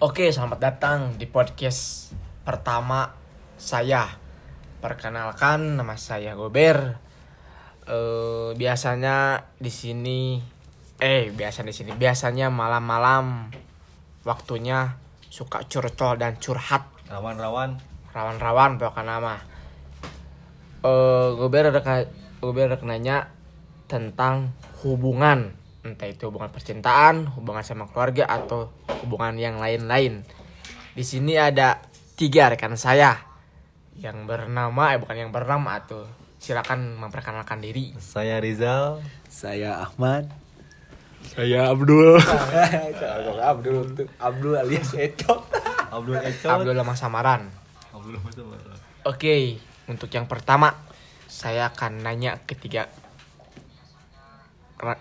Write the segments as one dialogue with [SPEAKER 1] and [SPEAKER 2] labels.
[SPEAKER 1] Oke, selamat datang di podcast pertama saya. Perkenalkan, nama saya Gober. Eh, biasanya di sini, eh biasa di sini. Biasanya malam-malam waktunya suka curcol dan curhat,
[SPEAKER 2] rawan-rawan
[SPEAKER 1] rawan-rawan pokoknya nama. Eh, Gober ada Gober ada nanya tentang hubungan, entah itu hubungan percintaan, hubungan sama keluarga atau hubungan yang lain-lain. Di sini ada tiga rekan saya yang bernama, eh bukan yang bernama atau silakan memperkenalkan diri.
[SPEAKER 2] saya Rizal
[SPEAKER 3] Saya Ahmad.
[SPEAKER 1] Saya Abdul.
[SPEAKER 3] Abdul tuh Abdul alias Ecok.
[SPEAKER 2] Abdul Ecot
[SPEAKER 1] Abdul Lemah Samaran.
[SPEAKER 2] Abdul Masam.
[SPEAKER 1] Oke, untuk yang pertama saya akan nanya ketiga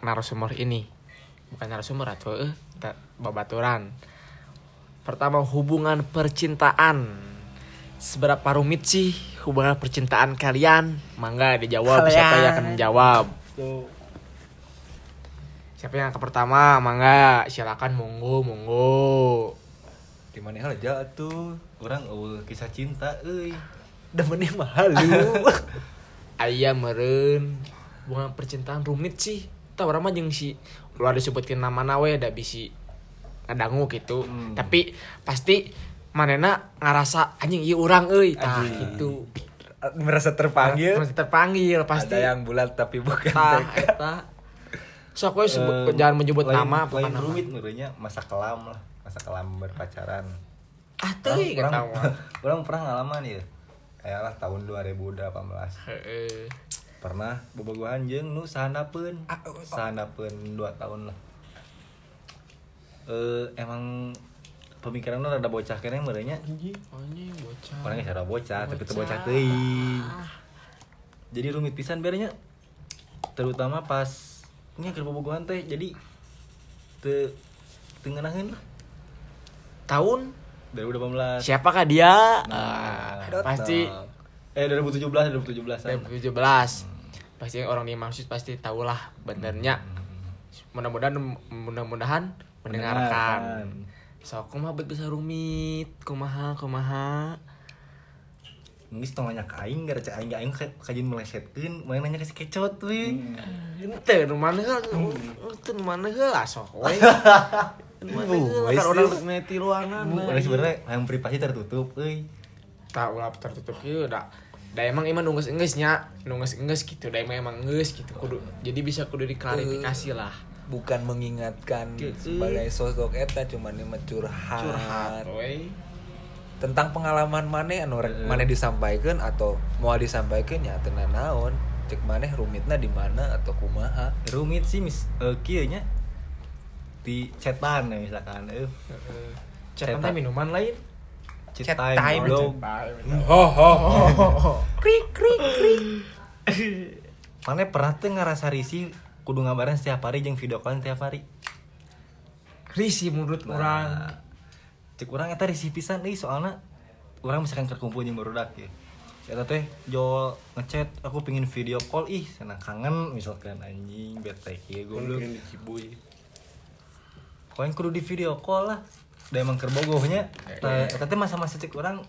[SPEAKER 1] narasumber ini. Bukan narasumber atau eh kita babaturan. Pertama hubungan percintaan. Seberapa rumit sih hubungan percintaan kalian? Mangga dijawab siapa yang akan menjawab? Siapa yang ke pertama? Mangga silakan monggo monggo.
[SPEAKER 3] Di mana aja tuh?
[SPEAKER 2] orang eueuh kisah cinta euy
[SPEAKER 3] Demennya mahal lu.
[SPEAKER 1] ayam meren hubungan percintaan rumit sih tahu orang mah jeung si luar disebutkan nama nawe ada bisi ngadangu gitu.
[SPEAKER 2] Hmm.
[SPEAKER 1] tapi pasti manena ngarasa anjing iya orang euy. Tah gitu.
[SPEAKER 3] Merasa terpanggil.
[SPEAKER 1] Pasti terpanggil pasti.
[SPEAKER 3] Ada yang bulat tapi bukan
[SPEAKER 1] tah
[SPEAKER 3] TK.
[SPEAKER 1] eta. Sok we sebut
[SPEAKER 2] Eh,
[SPEAKER 1] jangan menyebut
[SPEAKER 2] lain-
[SPEAKER 1] nama
[SPEAKER 2] lain
[SPEAKER 1] pokoknya nama.
[SPEAKER 2] rumit menurutnya masa kelam lah. Masa kelam berpacaran.
[SPEAKER 1] Ah teuy
[SPEAKER 2] orang, orang, orang pernah ngalaman ya. Ayalah tahun 2018
[SPEAKER 1] heeh
[SPEAKER 2] pernah bobogohan jeung nu sahandapeun sahandapeun 2 tahun lah. Eh emang pemikiran rada bocah kene merenya
[SPEAKER 1] anjing bocah.
[SPEAKER 2] Orangnya cara bocah tapi teu bocah teuing. Jadi rumit pisan berenya terutama pas nya keur bobogohan teh jadi teu ngeunaheun lah.
[SPEAKER 1] Tahun?
[SPEAKER 2] 2018
[SPEAKER 1] siapakah dia?
[SPEAKER 2] Nah,
[SPEAKER 1] Ah, pasti
[SPEAKER 2] eh 2017 2017
[SPEAKER 1] 2017 pasti orang dimaksud pasti tahulah benernya. Mudah-mudahan mudah-mudahan mendengarkan. So kumaha bet bisa rumit? Kumaha kumaha?
[SPEAKER 2] Nggak tong nanya ke aing gara cek aing aing ka- kajin melesetkeun main nanya ke si kecot we.
[SPEAKER 1] ente nu mana heula? Ente mana heula sok we Nu mana kan orang
[SPEAKER 3] yuk.
[SPEAKER 1] meti ruangan
[SPEAKER 2] Bu, sebenarnya yang privasi tertutup euy.
[SPEAKER 1] tak ulah tertutup kieu da da emang iman nunggus enggeus nya nunggus enggeus gitu da emang emang enggeus gitu kudu jadi bisa kudu diklarifikasi lah
[SPEAKER 3] Bukan mengingatkan
[SPEAKER 1] Gitu.
[SPEAKER 3] sebagai sosok eta cuman ini mah curhat. Tentang pengalaman maneh anu rek maneh disampaikan atau mau disampaikan ya teu naon. Cek maneh rumitna di mana atau kumaha.
[SPEAKER 2] Rumit sih mis eh, kieu nya di chatan ya misalkan euy.
[SPEAKER 1] Cetan teh minuman lain
[SPEAKER 2] Chat
[SPEAKER 3] Chat time,
[SPEAKER 2] time,
[SPEAKER 3] bro.
[SPEAKER 2] bro.
[SPEAKER 1] krik krik krik
[SPEAKER 2] Mana pernah tuh ngerasa risih kudu ngabaran setiap hari jeung video callan setiap hari.
[SPEAKER 1] risi menurut orang
[SPEAKER 2] Nah, cek urang eta risih pisan euy soalna urang misalkan kerkumpul jeung barudak ya. Eta teh jol ngechat aku pingin video call ih senang kangen misalkan anjing bete kieu goblok. Koin kudu di video call lah. Da emang keur bogohnya. Tah eta teh masa-masa cek urang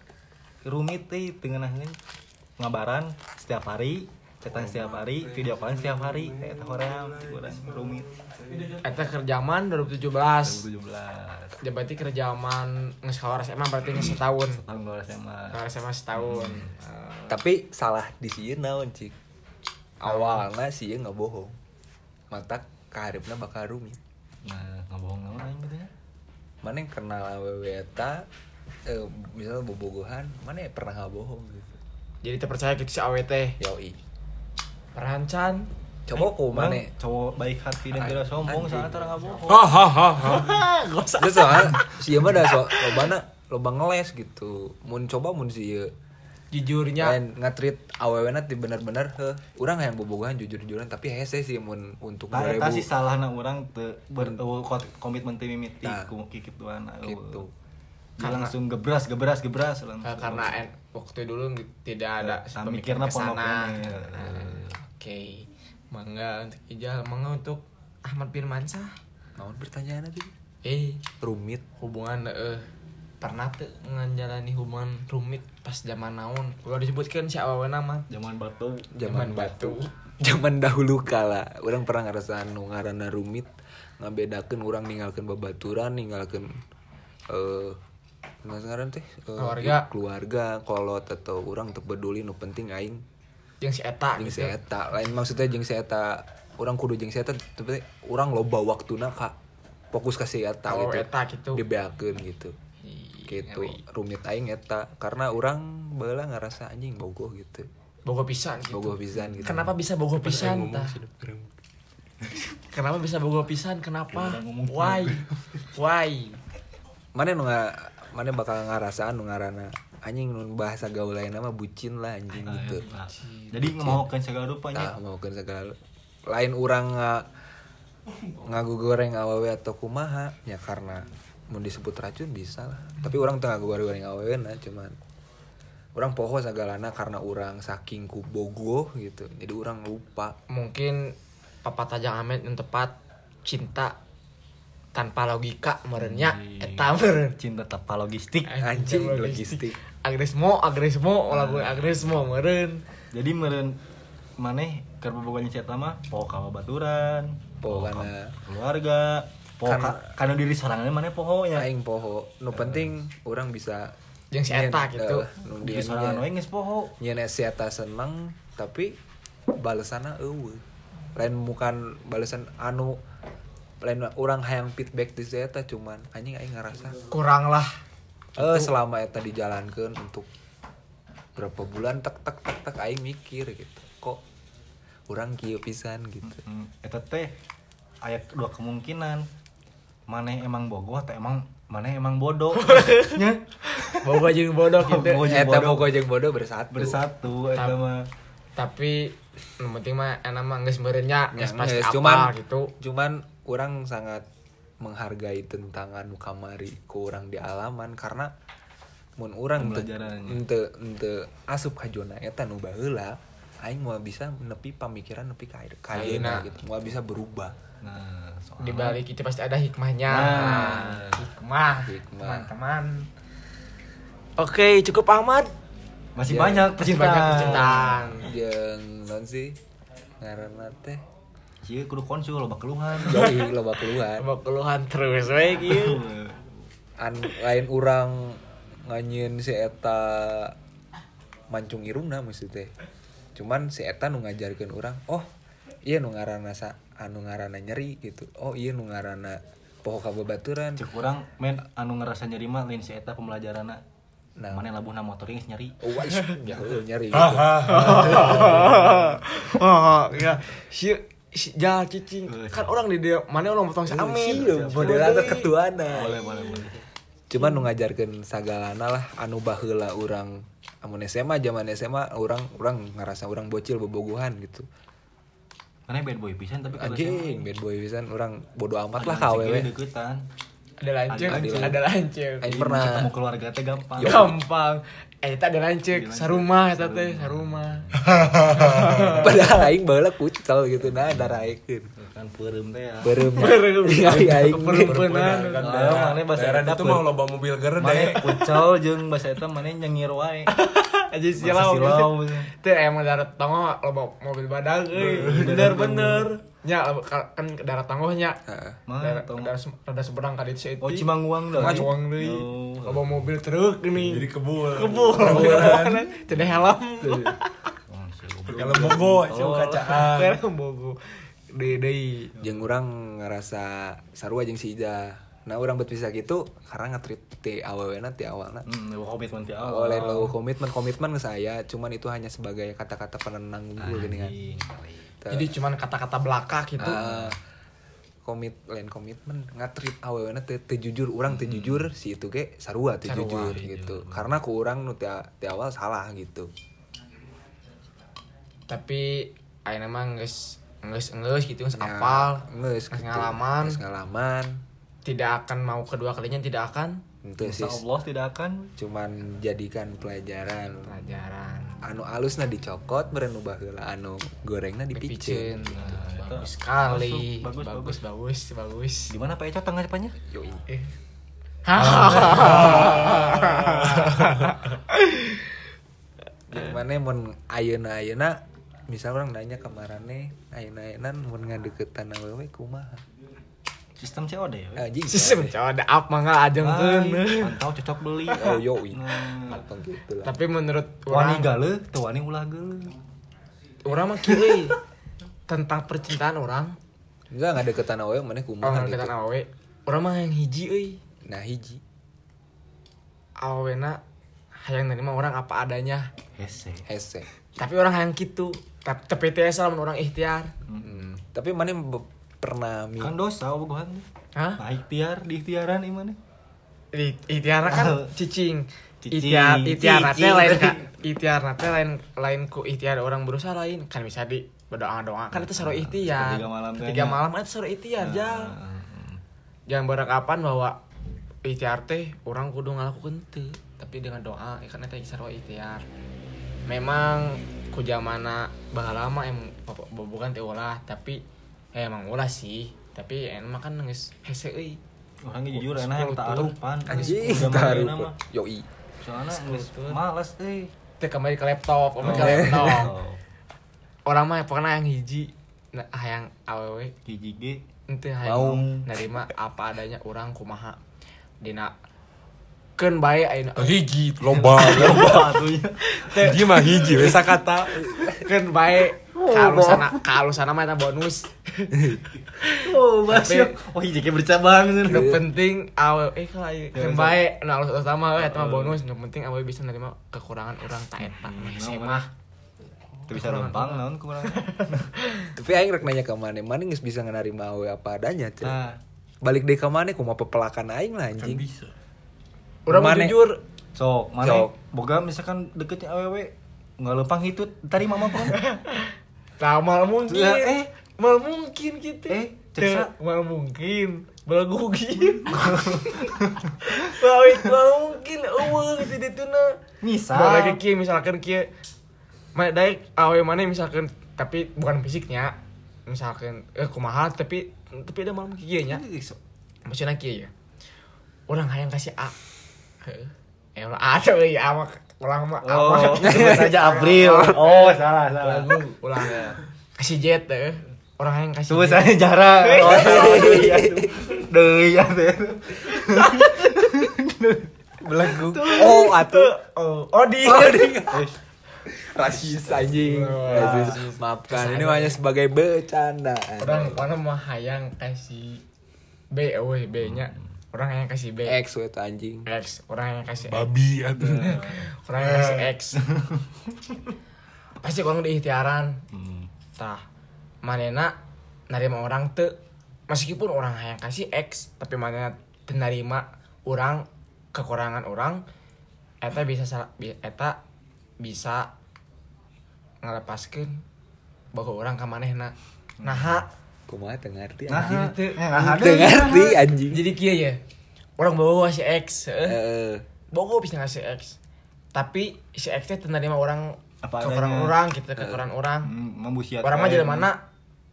[SPEAKER 2] rumit teh teu ngeunaheun ngabaran setiap hari, chatan setiap hari, video callan setiap hari. Eta hoream cek urang rumit.
[SPEAKER 1] Eta kerjaman 2017
[SPEAKER 2] 2017.
[SPEAKER 1] Ya berarti kerjaman ngesekolah SMA berarti nge setahun
[SPEAKER 2] Tahun 2 SMA.
[SPEAKER 1] Sekolah SMA setahun Eh,
[SPEAKER 3] Tapi salah di sieun naon cik. Awalnya sih nggak bohong. Mata kaharipna bakal rumit.
[SPEAKER 2] Nah, ngebohong naon aing gitu ya.
[SPEAKER 3] Mana yang kenal awewe eta eh, misalnya bobogohan mana yang pernah nggak bohong gitu?
[SPEAKER 1] Jadi terpercaya gitu si AWT
[SPEAKER 3] yoi.
[SPEAKER 1] Perancan
[SPEAKER 3] coba kok mana
[SPEAKER 2] Bang, cowok baik hati dan tidak sombong saat orang nggak bohong.
[SPEAKER 1] Hahaha
[SPEAKER 3] Terus soalnya si mah dah so lobana loba ngeles gitu. Mun coba mun si ieu
[SPEAKER 1] Jujurnya.
[SPEAKER 3] Lain ngatrit awewe nanti bener-bener heh urang yang bobogohan jujur-jujuran tapi hese sih mun untuk
[SPEAKER 2] Nah,
[SPEAKER 3] 2000
[SPEAKER 2] sih salah na orang te ber kot- komitmen teh mimiti
[SPEAKER 3] Nah.
[SPEAKER 2] ku kikit tuan
[SPEAKER 3] gitu.
[SPEAKER 2] Dia langsung gebras gebras gebras langsung.
[SPEAKER 1] karena en- waktu dulu tidak ada
[SPEAKER 2] Nah,
[SPEAKER 1] ke sana. Nah, Oke. Mangga untuk Ijal Mangga untuk Ahmad Firmansyah.
[SPEAKER 3] Naon pertanyaan tadi?
[SPEAKER 1] Eh
[SPEAKER 3] rumit.
[SPEAKER 1] hubungan eh pernah tuh ngejalani hubungan rumit pas zaman naon. Udah disebutkan si awewe nama?
[SPEAKER 2] Zaman batu.
[SPEAKER 3] zaman batu. zaman dahulu kala. Orang pernah ngerasa anu ngaranna rumit ngabedakeun orang ninggalkeun babaturan ninggalkeun eh nggak ngaran teh Eh,
[SPEAKER 1] Keluarga.
[SPEAKER 3] keluarga kolot atau orang teu peduli nu penting aing.
[SPEAKER 1] Yang si eta
[SPEAKER 3] jeung
[SPEAKER 1] gitu.
[SPEAKER 3] si eta. Lain maksudnya jeung si eta orang kudu jeung si eta tapi orang loba waktuna ka fokus ka si eta
[SPEAKER 1] Kalau
[SPEAKER 3] gitu.
[SPEAKER 1] eta gitu.
[SPEAKER 3] Dibeakeun gitu gitu. Rumit aing eta karena orang baheula ngerasa anjing bogoh gitu.
[SPEAKER 1] Bogo pisan gitu.
[SPEAKER 3] Bogoh pisan gitu.
[SPEAKER 1] Kenapa bisa bogo pisan tah? kenapa bisa bogo pisan? Kenapa? Why? why?
[SPEAKER 3] Mana nu nga- mana bakal ngerasa nu ngarana anjing nu bahasa gaul lain nama bucin lah anjing gitu.
[SPEAKER 2] Nah, Jadi ngemaukeun segala rupanya.
[SPEAKER 3] nah mau segala lain orang nga ngagu goreng awewe atau kumaha ya karena mau disebut racun bisa lah. Tapi orang tengah goreng awewe nah cuman orang poho segalana karena orang saking ku bogoh gitu. Jadi orang lupa.
[SPEAKER 1] Mungkin papa tajang amet yang tepat cinta tanpa logika merenya eta meren
[SPEAKER 2] Cinta tanpa logistik.
[SPEAKER 3] anjing logistik.
[SPEAKER 1] agresmo agresmo lagu agresmo meren
[SPEAKER 2] Jadi meureun maneh keur bobogohan si eta mah poho ka baturan,
[SPEAKER 3] Poho kana-
[SPEAKER 2] keluarga, poho
[SPEAKER 3] Kan-
[SPEAKER 2] ka kana diri sorangan maneh poho nya.
[SPEAKER 3] aing poho nu penting orang bisa
[SPEAKER 1] yang si eta gitu.
[SPEAKER 3] nu
[SPEAKER 2] Diri sorangan we geus poho.
[SPEAKER 3] nyeun si eta seneng tapi balesanna eueuh. Lain bukan balesan anu lain orang hayang feedback di eta cuman anjing aing ngerasa
[SPEAKER 1] kurang lah.
[SPEAKER 3] Eh selama eta dijalankan untuk berapa bulan tek tek tek tek aing mikir gitu. Kok orang kieu pisan gitu.
[SPEAKER 2] Hmm, eta teh aya dua kemungkinan. Maneh emang bogoh atau emang maneh emang bodoh. Nya
[SPEAKER 1] bogo jeung bodoh gitu
[SPEAKER 3] eta
[SPEAKER 2] bodoh.
[SPEAKER 3] bogo jeung bodoh bersatu
[SPEAKER 2] bersatu eta mah.
[SPEAKER 1] tapi yang penting mah enak mah geus merenya
[SPEAKER 3] Ya,
[SPEAKER 1] geus pasti
[SPEAKER 3] cuman
[SPEAKER 1] gitu
[SPEAKER 3] cuman orang sangat menghargai tentang anu kamari ku urang di alaman karena mun urang teu asup ka zona eta nu baheula aing mau bisa nepi pamikiran nepi ka ka
[SPEAKER 1] Ayeuna.
[SPEAKER 3] ayeuna gitu. Mau bisa berubah.
[SPEAKER 2] Nah,
[SPEAKER 1] di balik itu pasti ada hikmahnya.
[SPEAKER 2] Nah.
[SPEAKER 1] hikmah
[SPEAKER 3] Hikmah.
[SPEAKER 1] teman-teman. Oke cukup Ahmad.
[SPEAKER 2] Masih
[SPEAKER 3] Ya,
[SPEAKER 2] banyak
[SPEAKER 1] Masih
[SPEAKER 2] percintaan.
[SPEAKER 1] banyak percintaan.
[SPEAKER 3] jeung non sih ngaranna teh.
[SPEAKER 2] Cie kudu konsul loba keluhan.
[SPEAKER 3] jauhi loba keluar
[SPEAKER 1] Coba keluhan terus we kieu
[SPEAKER 3] an lain orang nganyin si eta mancung irungna maksudnya cuman si eta nu ngajarkeun orang oh iya nu ngaranna sa anu ngaranna nyeri gitu oh iya nu ngaranna poho kababaturan
[SPEAKER 2] Cek urang men anu ngerasa nyeri mah lain si eta pembelajaranna.
[SPEAKER 3] Nah.
[SPEAKER 2] Mana labuhna motor geus nyeri.
[SPEAKER 3] oh wah jauh nyeri gitu.
[SPEAKER 1] oh ya si ja cicing kan orang di dia mana orang potong si amin
[SPEAKER 3] Iya, modelan ketuana
[SPEAKER 2] Boleh, boleh, boleh.
[SPEAKER 3] cuman nu ngajarkeun sagalana lah anu baheula urang amun SMA zaman SMA orang orang ngerasa orang bocil bobogohan gitu.
[SPEAKER 2] Mana bad boy pisan tapi
[SPEAKER 3] anjing bad boy pisan orang bodo amat lah
[SPEAKER 2] Ada
[SPEAKER 3] KWW
[SPEAKER 2] deketan.
[SPEAKER 1] ada lanceng
[SPEAKER 3] Ada lanceng. Aing pernah.
[SPEAKER 2] ketemu keluarga teh gampang.
[SPEAKER 1] gampang. Eh eta ada lanceng. Sarumah eta teh sarumah.
[SPEAKER 3] padahal aing baheula kucel gitu nah daraekeun
[SPEAKER 2] Kan peureum teh ya.
[SPEAKER 3] beureum aing aing
[SPEAKER 1] perempuanan
[SPEAKER 2] Nah, mana bahasa
[SPEAKER 4] Daerah
[SPEAKER 2] eta
[SPEAKER 4] itu mau loba mobil gerde.
[SPEAKER 2] Mana kucel jeung bahasa eta mana nyengir wae.
[SPEAKER 1] aja silau
[SPEAKER 2] silau.
[SPEAKER 1] teh emang darat tanggo loba mobil badag euy bener bener nya ka- kan darat.
[SPEAKER 2] Mah,
[SPEAKER 1] darat sem- rada seberang ka dieu
[SPEAKER 2] Oh, Cimanguang dah.
[SPEAKER 1] Cimanguang deui
[SPEAKER 2] Oh.
[SPEAKER 1] loba mobil truk gini
[SPEAKER 4] Jadi kebul.
[SPEAKER 1] kebul tidak helm
[SPEAKER 2] Oh.
[SPEAKER 4] Kalau bogo, siu kacaan.
[SPEAKER 1] helm bogo deui
[SPEAKER 3] jeung urang ngerasa sarua jeung si Ija nah urang bet bisa gitu karena ngetrit ti awewena ti awalna.
[SPEAKER 2] Hmm, lu komitmen ti awal.
[SPEAKER 3] oleh lo komitmen komitmen ke saya cuman itu hanya sebagai kata-kata penenang gue gini kan.
[SPEAKER 1] Jadi cuman kata-kata belaka gitu
[SPEAKER 3] Ah, komit lain komitmen ngatrit awewena teu teu jujur. Urang teu jujur si itu ge sarua teu
[SPEAKER 1] Sarua,
[SPEAKER 3] jujur gitu. Karena ku urang nu ti awal salah gitu.
[SPEAKER 1] Tapi ayeuna mah geus geus geus gitu geus
[SPEAKER 3] Ya,
[SPEAKER 1] apal
[SPEAKER 3] geus
[SPEAKER 1] geus
[SPEAKER 3] gitu.
[SPEAKER 1] ngalaman
[SPEAKER 3] Geus ngalaman
[SPEAKER 1] tidak akan mau kedua kalinya tidak akan
[SPEAKER 2] Insya Allah tidak akan
[SPEAKER 3] cuman jadikan pelajaran
[SPEAKER 1] pelajaran
[SPEAKER 3] anu alusna dicokot beren nu baheula anu gorengna
[SPEAKER 1] Picen.
[SPEAKER 3] dipicen
[SPEAKER 1] bagus sekali
[SPEAKER 2] bagus,
[SPEAKER 1] bagus bagus bagus
[SPEAKER 2] di mana Pak Eco tengah depannya?
[SPEAKER 3] yoi
[SPEAKER 1] Eh. Hahaha.
[SPEAKER 3] Gimana mun ayeuna ayeuna misal orang nanya ke marane ayeuna ayeuna mun ngadeukeutan awewe kumaha?
[SPEAKER 2] sistem COD ya
[SPEAKER 3] Anjing.
[SPEAKER 1] Sistem ada apa mangga ajengkeun.
[SPEAKER 2] Lain, pantau cocok beli
[SPEAKER 3] Oh yoi.
[SPEAKER 2] Nah.
[SPEAKER 3] Gitu lah.
[SPEAKER 1] Tapi menurut
[SPEAKER 2] wani gale tuh wani ulah gale
[SPEAKER 1] orang mah kiri tentang percintaan orang
[SPEAKER 3] Enggak ngadeukeutan awewe maneh kumaha
[SPEAKER 1] orang
[SPEAKER 3] gitu.
[SPEAKER 1] kita awe orang mah yang hiji euy
[SPEAKER 3] Nah hiji.
[SPEAKER 1] awena hayang nerima orang apa adanya
[SPEAKER 2] hese
[SPEAKER 3] Hese.
[SPEAKER 1] tapi orang hayang gitu tapi tapi teh lamun orang ikhtiar.
[SPEAKER 3] Hmm. Tapi be- pernah mi
[SPEAKER 2] kan dosa bogohan
[SPEAKER 1] hah?
[SPEAKER 2] Nah ikhtiar di ikhtiaran imane.
[SPEAKER 1] I- ikhtiar kan cicing.
[SPEAKER 2] Cicing.
[SPEAKER 1] ikhtiar ikhtiar teh lain kak ikhtiar teh lain lain ku ikhtiar orang berusaha lain. Kan bisa di berdoa doa kan itu seru ikhtiar.
[SPEAKER 2] Tiga malam kan
[SPEAKER 1] tiga
[SPEAKER 2] ya.
[SPEAKER 1] malam kan itu seru ikhtiar jang jangan beranggapan bahwa ikhtiar teh orang kudu ngalakukeun teu tapi dengan doa ya kan eta seru ikhtiar. Memang ku zamana baheula mah em bukan teh ulah tapi eh, emang ulah sih. Tapi emang kan geus hese euy.
[SPEAKER 2] Orangnya jujur enak yang tak
[SPEAKER 1] Sekutu.
[SPEAKER 2] arupan.
[SPEAKER 3] anjing
[SPEAKER 2] mah.
[SPEAKER 3] yoi.
[SPEAKER 2] soalnya males eh
[SPEAKER 1] teh kembali ke laptop kembali ke
[SPEAKER 2] Oh.
[SPEAKER 1] laptop. Orang mah pokoknya yang hiji nah, hayang awewe
[SPEAKER 2] hiji ge.
[SPEAKER 1] Ente hayang nerima apa adanya orang kumaha. Dina keun bae ayeuna
[SPEAKER 4] Hiji loba.
[SPEAKER 2] batunya
[SPEAKER 4] Hiji mah hiji we sakata.
[SPEAKER 1] keun bae kalau sana kalau sana mah eta bonus.
[SPEAKER 2] Oh
[SPEAKER 1] Tapi-
[SPEAKER 2] oh hiji ge bercabang
[SPEAKER 1] nu penting awe eh kalau keun bae nah alus utama we eta mah bonus. Nu penting awe bisa nerima kekurangan orang ta eta mah hese mah.
[SPEAKER 2] Teu bisa numpang naon kurang
[SPEAKER 3] Tapi aing rek nanya ke maneh, maneh geus bisa ngarima awewe apa adanya, Cek.
[SPEAKER 2] nah.
[SPEAKER 3] Balik deh ke maneh kumaha pepelakan aing lah anjing.
[SPEAKER 4] bisa.
[SPEAKER 1] Orang mau jujur
[SPEAKER 2] sok mana
[SPEAKER 3] Sok.
[SPEAKER 2] boga misalkan deketnya awewe nggak lempang hitut tadi mama pun
[SPEAKER 1] Nah, mal mungkin.
[SPEAKER 2] Eh.
[SPEAKER 1] mal mungkin gitu.
[SPEAKER 2] Eh, ceksa.
[SPEAKER 1] mal mungkin. Belagugi. Bawit mal mungkin eueuh gitu ditu na.
[SPEAKER 2] misal
[SPEAKER 1] lagi kieu misalkan kieu. Ma daek awe mana misalkan tapi bukan fisiknya. Misalkan eh kumaha tapi tapi ada mal mungkin kieu nya. Maksudnya kieu ya. Orang hayang kasih A. Eh ada euy A mah ulang mah A
[SPEAKER 2] oh. saja April oh salah salah.
[SPEAKER 1] ulang. Kasih jet deh orang yang kasih jet.
[SPEAKER 2] saja jarang. Oh salah deui ya teh
[SPEAKER 3] Belagu. Oh, atuh.
[SPEAKER 1] oh oh di
[SPEAKER 3] Rasis anjing.
[SPEAKER 1] Oh,
[SPEAKER 3] Rasis. Maafkan, ini hanya sebagai bercandaan.
[SPEAKER 1] orang orang mah hayang kasih B oh B nya orang yang kasih B
[SPEAKER 3] X tuh anjing.
[SPEAKER 1] X. Orang yang kasih
[SPEAKER 4] Babi atuh.
[SPEAKER 1] orang yang kasih X. Pasti kalau di ikhtiaran. Tah manena narima orang te. Meskipun orang hayang kasih X tapi manena teu narima orang kekurangan orang eta bisa salah eta bisa ngelepaskeun bahwa orang ka manehna nah
[SPEAKER 3] Kumaha teu ngarti
[SPEAKER 2] nah
[SPEAKER 3] anjing.
[SPEAKER 1] Teu-
[SPEAKER 2] ada
[SPEAKER 3] Teu ngarti anjing.
[SPEAKER 1] jadi kieu ya orang bawa si X eh.
[SPEAKER 3] Heeh.
[SPEAKER 1] bawa bisa ngasih X tapi si X teh teu narima orang
[SPEAKER 2] Apa
[SPEAKER 1] kekurangan
[SPEAKER 2] adanya.
[SPEAKER 1] orang gitu kekurangan orang
[SPEAKER 2] membusiat
[SPEAKER 1] orang mah jadi mana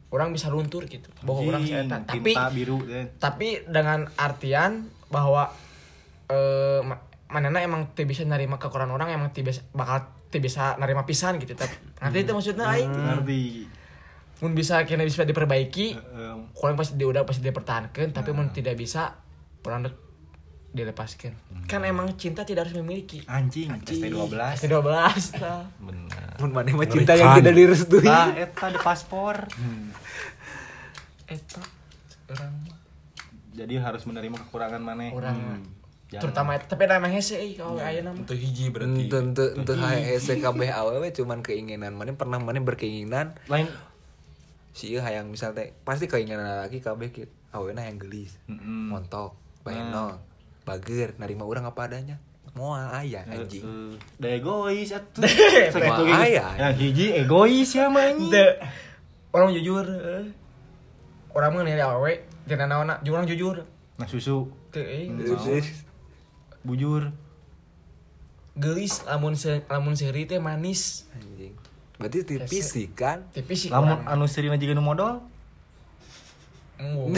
[SPEAKER 1] orang bisa luntur gitu bahwa orang si eta tapi
[SPEAKER 2] tinta biru ya.
[SPEAKER 1] tapi dengan artian bahwa eh ma- manena emang teu bisa narima kekurangan orang emang teu bisa bakal teu bisa narima pisan gitu tapi nanti itu maksudnya aing
[SPEAKER 2] ngerti
[SPEAKER 1] mun bisa kena bisa diperbaiki.
[SPEAKER 2] Heeh.
[SPEAKER 1] kalau pasti dia udah pasti dipertahankan tapi mun tidak bisa dek dilepaskan. Kan emang cinta tidak harus memiliki.
[SPEAKER 2] Anjing ST12
[SPEAKER 1] Pasti 12 nah.
[SPEAKER 2] benar.
[SPEAKER 3] Mun maneh mah cinta yang tidak direstui.
[SPEAKER 2] ah eta di paspor.
[SPEAKER 1] Eta orang.
[SPEAKER 2] Jadi harus menerima kekurangan mana
[SPEAKER 1] orang
[SPEAKER 2] Jangan.
[SPEAKER 1] terutama eta tapi emang hese euy kalau ayeuna mah
[SPEAKER 4] Itu hiji berarti.
[SPEAKER 3] Tentu tentu HSE kabeh awewe cuman keinginan. Maneh pernah maneh berkeinginan.
[SPEAKER 2] Lain
[SPEAKER 3] si ieu hayang misal teh pasti keinginan laki kabeh kieu awena yang gelis
[SPEAKER 2] Mm-mm.
[SPEAKER 3] montok bahenol bager narima urang apa adanya. Moal aya anjing.
[SPEAKER 2] Da egois atuh.
[SPEAKER 1] Deh,
[SPEAKER 2] Sok atuh
[SPEAKER 3] mah
[SPEAKER 2] gitu.
[SPEAKER 3] aya.
[SPEAKER 2] yang hiji egois ya mah
[SPEAKER 1] Teu. orang jujur orang mah nilai awewe dina naonna orang jujur.
[SPEAKER 2] Nah susu. Bujur.
[SPEAKER 1] Gelis lamun se lamun seuri teh manis.
[SPEAKER 3] Anjing berarti tipis sih kan
[SPEAKER 1] tipis sih
[SPEAKER 2] lamun
[SPEAKER 1] kurang.
[SPEAKER 2] anu serina juga nu modal
[SPEAKER 1] Embung.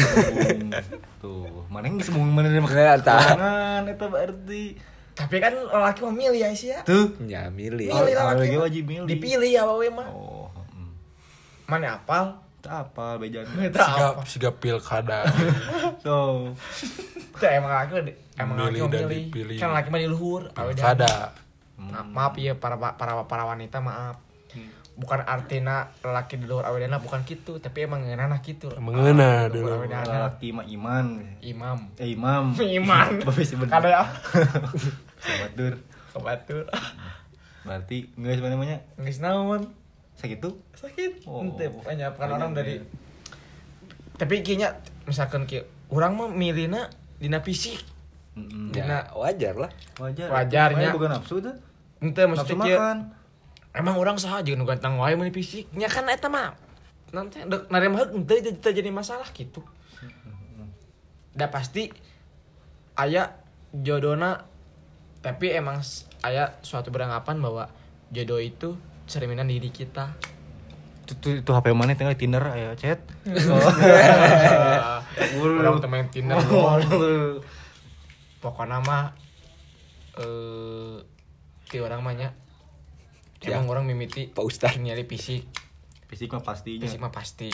[SPEAKER 2] tuh mana yang bisa mau menerima
[SPEAKER 3] Nggak, tah.
[SPEAKER 2] kekurangan eta berarti
[SPEAKER 1] Tapi kan laki mah milih ya sih ya.
[SPEAKER 2] tuh
[SPEAKER 3] Ya milih.
[SPEAKER 1] Milih lah laki
[SPEAKER 2] wajib milih.
[SPEAKER 1] Dipilih ya awewe mah.
[SPEAKER 2] oh mm.
[SPEAKER 1] Mana apal?
[SPEAKER 2] tak apa bejan
[SPEAKER 1] Itu
[SPEAKER 4] Sigap
[SPEAKER 1] apa?
[SPEAKER 4] sigap pilkada.
[SPEAKER 2] so
[SPEAKER 1] Itu emang laki emang laki
[SPEAKER 4] dan
[SPEAKER 1] milih.
[SPEAKER 4] dipilih.
[SPEAKER 1] Kan laki mah di luhur.
[SPEAKER 4] Pilkada.
[SPEAKER 1] Ma- maaf ya para para para wanita maaf. Bukan artinya laki di luar awedana bukan gitu, tapi emang ngeunana gitu.
[SPEAKER 4] Mengeuna
[SPEAKER 1] Di
[SPEAKER 4] dulu.
[SPEAKER 1] luhur awedana.
[SPEAKER 2] laki mah iman
[SPEAKER 1] Imam.
[SPEAKER 2] eh imam
[SPEAKER 1] Iman.
[SPEAKER 2] Sih bener.
[SPEAKER 1] Kada ya.
[SPEAKER 2] Sobat dur
[SPEAKER 1] Kebatur.
[SPEAKER 2] berarti nggak sebenarnya namanya
[SPEAKER 1] Geus naon?
[SPEAKER 2] segitu
[SPEAKER 1] Sakit.
[SPEAKER 2] Oh.
[SPEAKER 1] Ente pokoknya kan orang dari
[SPEAKER 2] ya.
[SPEAKER 1] Tapi kayaknya misalkan kayak orang mah milihna dina fisik.
[SPEAKER 2] Mm-mm.
[SPEAKER 3] Ya,
[SPEAKER 1] Nah.
[SPEAKER 3] wajar lah.
[SPEAKER 2] wajar
[SPEAKER 1] Wajarnya.
[SPEAKER 2] Bukan nafsu tuh
[SPEAKER 1] Ente maksudnya kayak
[SPEAKER 2] makan
[SPEAKER 1] emang orang jeung nu ganteng wae mun fisik. Nya kan eta mah nanti dek narema heuk ente jadi jadi masalah gitu. Da pasti aya jodona tapi emang s- aya suatu beranggapan bahwa jodoh itu cerminan diri kita.
[SPEAKER 2] itu itu HP mana tinggal Tinder ayo chat
[SPEAKER 1] orang temen Tinder doang. pokoknya mah eh ti orang mah nya emang orang mimiti
[SPEAKER 3] Pak Ustad.
[SPEAKER 1] nyari fisik.
[SPEAKER 2] Fisik mah pastinya.
[SPEAKER 1] Fisik mah pasti.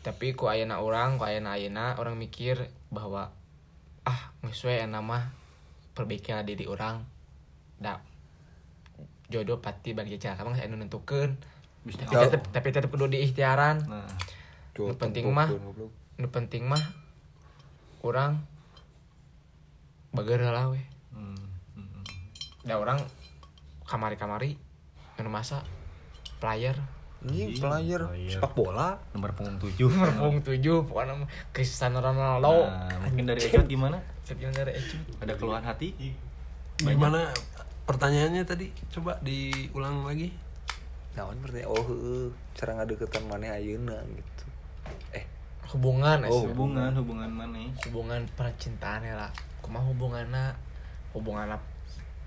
[SPEAKER 1] Tapi ku ayana orang ku ayana ayana orang mikir bahwa ah ngesuai nama perbaikilah diri orang da jodoh pasti bagi cara kamu saya nentukan tapi tetap tapi tetap kudu diikhtiaran.
[SPEAKER 2] Nah.
[SPEAKER 1] Nu penting mah nu penting mah orang bager lah weh
[SPEAKER 2] hmm, hmm.
[SPEAKER 1] da orang kamari-kamari nu masa player.
[SPEAKER 3] Ini player.
[SPEAKER 2] Player.
[SPEAKER 3] sepak bola.
[SPEAKER 2] nomor punggung tujuh.
[SPEAKER 1] Pung tujuh pokoknya mah Cristiano Ronaldo.
[SPEAKER 2] Nah, mungkin dari Ecot gimana?
[SPEAKER 1] Sekian dari Ecu
[SPEAKER 2] ada keluhan hati?
[SPEAKER 4] Gimana pertanyaannya tadi? Coba diulang lagi.
[SPEAKER 3] Naon berarti oh cara ngadeukeutan maneh ayeuna gitu. Eh,
[SPEAKER 1] hubungan
[SPEAKER 3] Oh,
[SPEAKER 1] Ecu.
[SPEAKER 2] hubungan hubungan mana
[SPEAKER 1] hubungan percintaan ya lah. Kumaha hubunganna? Hubunganna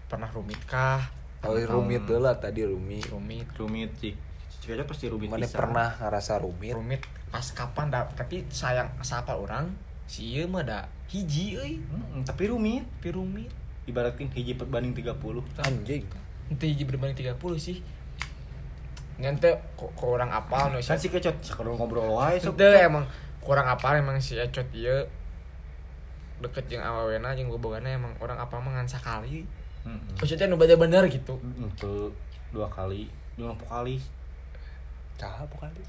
[SPEAKER 1] pernah rumit kah
[SPEAKER 3] oh rumit deh lah tadi rumit.
[SPEAKER 1] rumit
[SPEAKER 2] rumit. Sih Cik Ecot pasti rumit
[SPEAKER 3] Maneh
[SPEAKER 2] pisan.
[SPEAKER 3] pernah ngerasa rumit?
[SPEAKER 1] rumit. Pas kapan dah tapi sayang siapa orang si ieu mah da hiji euy.
[SPEAKER 2] Hmm, tapi rumit.
[SPEAKER 1] Tapi rumit.
[SPEAKER 2] Ibaratin hiji banding 30
[SPEAKER 3] Anjing.
[SPEAKER 1] Nanti hiji berbanding 30 sih. Nanti kok kok orang apal no
[SPEAKER 2] kan si Ecot sekarang ngobrol wae sok.
[SPEAKER 1] Itu emang kurang apal emang si Ecot ieu. Deket jeung awawena jeung bobogana emang orang apal mah ngan sakali
[SPEAKER 2] Hmm,
[SPEAKER 1] maksudnya nu bener-bener gitu
[SPEAKER 2] Itu dua kali dua vokalis
[SPEAKER 3] Cah kali.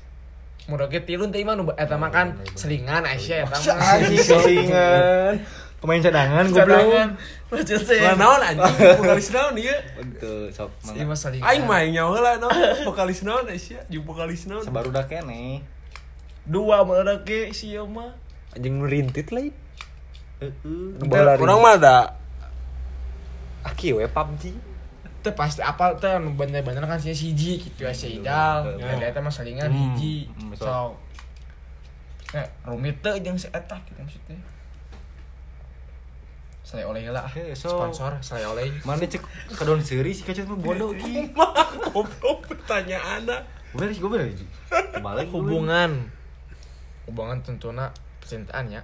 [SPEAKER 1] Mudah ke tilu teh mah nu eta mah kan selingan Aisyah eta mah
[SPEAKER 2] anjing selingan pemain cadangan goblok
[SPEAKER 1] sih.
[SPEAKER 4] Lah naon anjing? Vokalis naon ieu?
[SPEAKER 2] Betul, sok
[SPEAKER 1] Iya mah
[SPEAKER 2] mangga.
[SPEAKER 1] selingan.
[SPEAKER 4] Aing mah nyawa lah naon? Vokalis naon Aisyah? Jeung vokalis naon?
[SPEAKER 2] Sabaru dah kene.
[SPEAKER 1] Dua meureuk ke si ieu mah.
[SPEAKER 3] Anjing merintit lah.
[SPEAKER 2] Heeh.
[SPEAKER 4] Orang mah ada
[SPEAKER 3] Aki we PUBG.
[SPEAKER 1] Teu pasti apal teh anu bener-bener kan si hiji gitu ya si Idal.
[SPEAKER 2] Ya.
[SPEAKER 1] Dan eta mah selingan
[SPEAKER 4] Hmm.
[SPEAKER 1] hiji.
[SPEAKER 2] Hmm, betul.
[SPEAKER 1] So. Nah, rumit teh jeung si eta gitu maksudnya. Selai oleh lah.
[SPEAKER 2] So-
[SPEAKER 1] Sponsor selai oleh.
[SPEAKER 2] Mana cek kedon seuri si kacot mah bodoh ki.
[SPEAKER 4] goblok pertanyaan
[SPEAKER 2] Bener sih gue bener. Balik
[SPEAKER 1] Hubungan. Hubungan tentunya percintaan ya.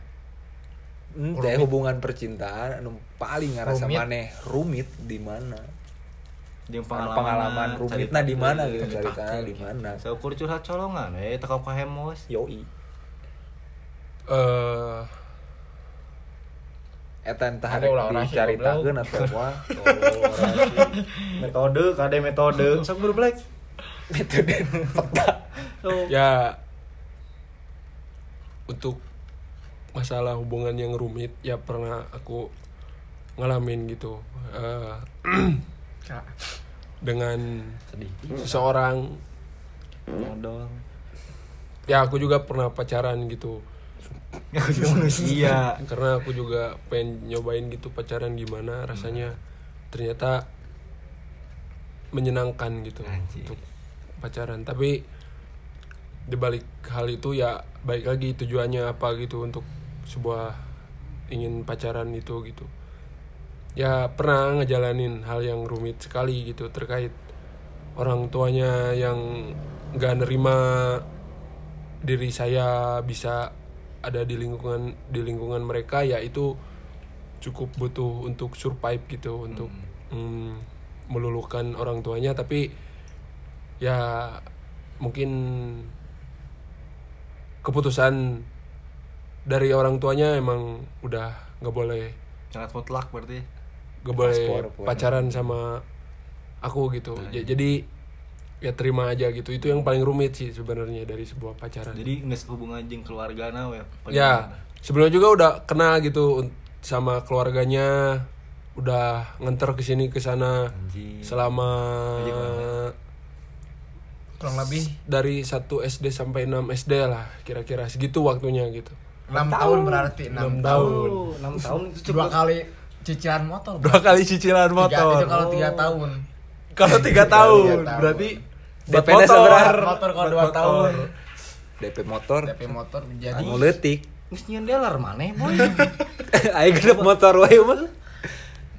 [SPEAKER 3] Teh hubungan percintaan anu paling ngerasa
[SPEAKER 1] Rumit.
[SPEAKER 3] maneh rumit di mana?
[SPEAKER 2] Jeung
[SPEAKER 3] Pengalaman,
[SPEAKER 2] pengalaman
[SPEAKER 3] pengalaman rumitna di mana gitu ceritanya di mana?
[SPEAKER 2] Saukur curhat colongan eh teka ka hemos.
[SPEAKER 3] Yoi.
[SPEAKER 4] Eh
[SPEAKER 3] Eta entah
[SPEAKER 1] Ada sih,
[SPEAKER 3] dicaritakeun atau apa.
[SPEAKER 2] Metode, kade metode. Sok black.
[SPEAKER 3] Metode peta.
[SPEAKER 2] So,
[SPEAKER 4] ya untuk masalah hubungan yang rumit ya pernah aku ngalamin gitu
[SPEAKER 1] Kak.
[SPEAKER 4] dengan
[SPEAKER 2] sedih.
[SPEAKER 4] seseorang
[SPEAKER 2] Modal.
[SPEAKER 4] ya aku juga pernah pacaran gitu
[SPEAKER 2] manusia.
[SPEAKER 4] karena aku juga pengen nyobain gitu pacaran gimana rasanya ternyata menyenangkan gitu
[SPEAKER 2] Anjir.
[SPEAKER 4] untuk pacaran tapi dibalik hal itu ya baik lagi tujuannya apa gitu untuk sebuah ingin pacaran itu gitu. Ya pernah ngejalanin hal yang rumit sekali gitu terkait orang tuanya yang nggak nerima diri saya bisa ada di lingkungan di lingkungan mereka ya itu cukup butuh untuk survive gitu untuk mm, meluluhkan orang tuanya. Tapi ya mungkin keputusan dari orang tuanya emang udah nggak boleh
[SPEAKER 2] sangat mutlak berarti.
[SPEAKER 4] gak boleh pacaran sama aku gitu. Ja- jadi ya terima aja gitu. Itu yang paling rumit sih sebenarnya dari sebuah pacaran.
[SPEAKER 2] Jadi nggak sehubungan jeung keluarga na we
[SPEAKER 4] ya sebelumnya juga udah kenal gitu sama keluarganya. Udah nganter ke sini ke sana selama
[SPEAKER 1] kurang lebih
[SPEAKER 4] dari 1 SD sampai 6 SD lah kira-kira segitu waktunya gitu
[SPEAKER 1] 6 tahun berarti 6
[SPEAKER 4] Enam
[SPEAKER 1] tahun.
[SPEAKER 2] Oh, enam tahun itu
[SPEAKER 1] dua
[SPEAKER 2] cukup.
[SPEAKER 1] kali cicilan motor
[SPEAKER 4] dua kali cicilan
[SPEAKER 1] Tiga-
[SPEAKER 4] motor.
[SPEAKER 1] itu kalau tiga tahun.
[SPEAKER 4] Kalau tiga tahun
[SPEAKER 1] Tiga tahun.
[SPEAKER 4] berarti
[SPEAKER 3] DP seberapa?
[SPEAKER 1] motor. kalau dua
[SPEAKER 4] Buat
[SPEAKER 1] tahun.
[SPEAKER 3] DP motor.
[SPEAKER 1] DP motor jadi
[SPEAKER 3] leutik.
[SPEAKER 2] Geus nyieun dealer maneh boy.
[SPEAKER 3] Aing genep motor wae mah.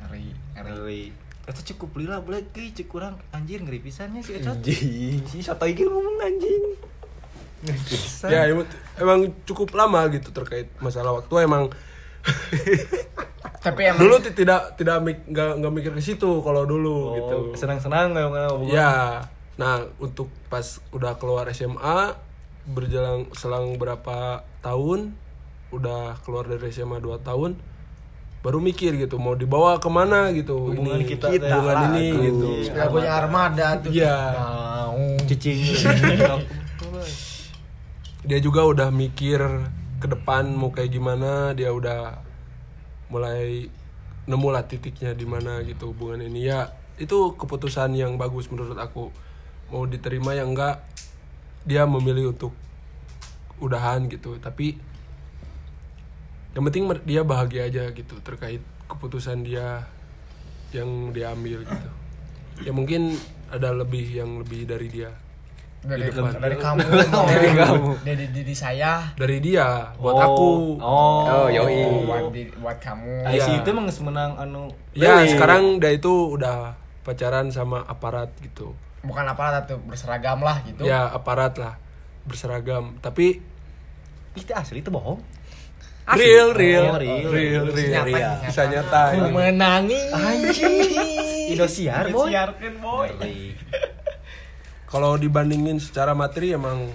[SPEAKER 1] Ngeri ngeri.
[SPEAKER 2] Eta cukup lila boleh ge cek kurang anjir ngeri pisannya si Eta.
[SPEAKER 3] anjing. Si soto iki ngomong anjing.
[SPEAKER 4] Ya emang, emang cukup lama gitu terkait masalah waktu emang
[SPEAKER 1] tapi emang
[SPEAKER 4] dulu ti- tidak tidak mik- nggak nggak mikir ke situ kalau dulu
[SPEAKER 2] Oh,
[SPEAKER 4] gitu
[SPEAKER 2] senang-senang nggak nggak hubungan.
[SPEAKER 4] ya nah untuk pas udah keluar SMA berjalan selang berapa tahun udah keluar dari SMA 2 tahun baru mikir gitu mau dibawa ke mana gitu
[SPEAKER 2] Hubungan
[SPEAKER 4] ini
[SPEAKER 2] kita teh.
[SPEAKER 4] hubungan ini
[SPEAKER 2] Aduh.
[SPEAKER 4] gitu
[SPEAKER 1] ya punya armada tuh
[SPEAKER 4] Iya.
[SPEAKER 1] mau
[SPEAKER 2] Cicing.
[SPEAKER 4] dia juga udah mikir ke depan mau kayak gimana dia udah mulai nemu lah titiknya di mana gitu hubungan ini. Ya itu keputusan yang bagus menurut aku. Mau diterima ya enggak dia memilih untuk udahan gitu. Tapi yang penting dia bahagia aja gitu terkait keputusan dia yang dia ambil gitu. Ya mungkin ada lebih yang lebih dari dia
[SPEAKER 1] dari,
[SPEAKER 4] depan.
[SPEAKER 1] dari kamu
[SPEAKER 3] Dari kamu.
[SPEAKER 1] dari diri saya
[SPEAKER 4] dari dia buat
[SPEAKER 2] Oh.
[SPEAKER 4] aku
[SPEAKER 2] Oh.
[SPEAKER 3] Oh, yoi.
[SPEAKER 1] buat di- buat kamu
[SPEAKER 4] Iya.
[SPEAKER 2] si itu emang geus menang anu
[SPEAKER 4] Ya
[SPEAKER 3] Lili.
[SPEAKER 4] sekarang dia itu udah pacaran sama aparat gitu.
[SPEAKER 1] bukan apa tuh berseragam lah gitu
[SPEAKER 4] Ya aparat lah berseragam. Tapi
[SPEAKER 2] itu asli itu bohong.
[SPEAKER 4] real real
[SPEAKER 2] Oh, real.
[SPEAKER 4] real real.
[SPEAKER 1] Nyata,
[SPEAKER 4] real.
[SPEAKER 1] nyata.
[SPEAKER 4] Bisa nyata.
[SPEAKER 1] Aku
[SPEAKER 4] ini.
[SPEAKER 1] menangi
[SPEAKER 2] Indosiar boy.
[SPEAKER 1] Siarkan boy
[SPEAKER 2] Ngeri.
[SPEAKER 4] Kalau dibandingin secara materi emang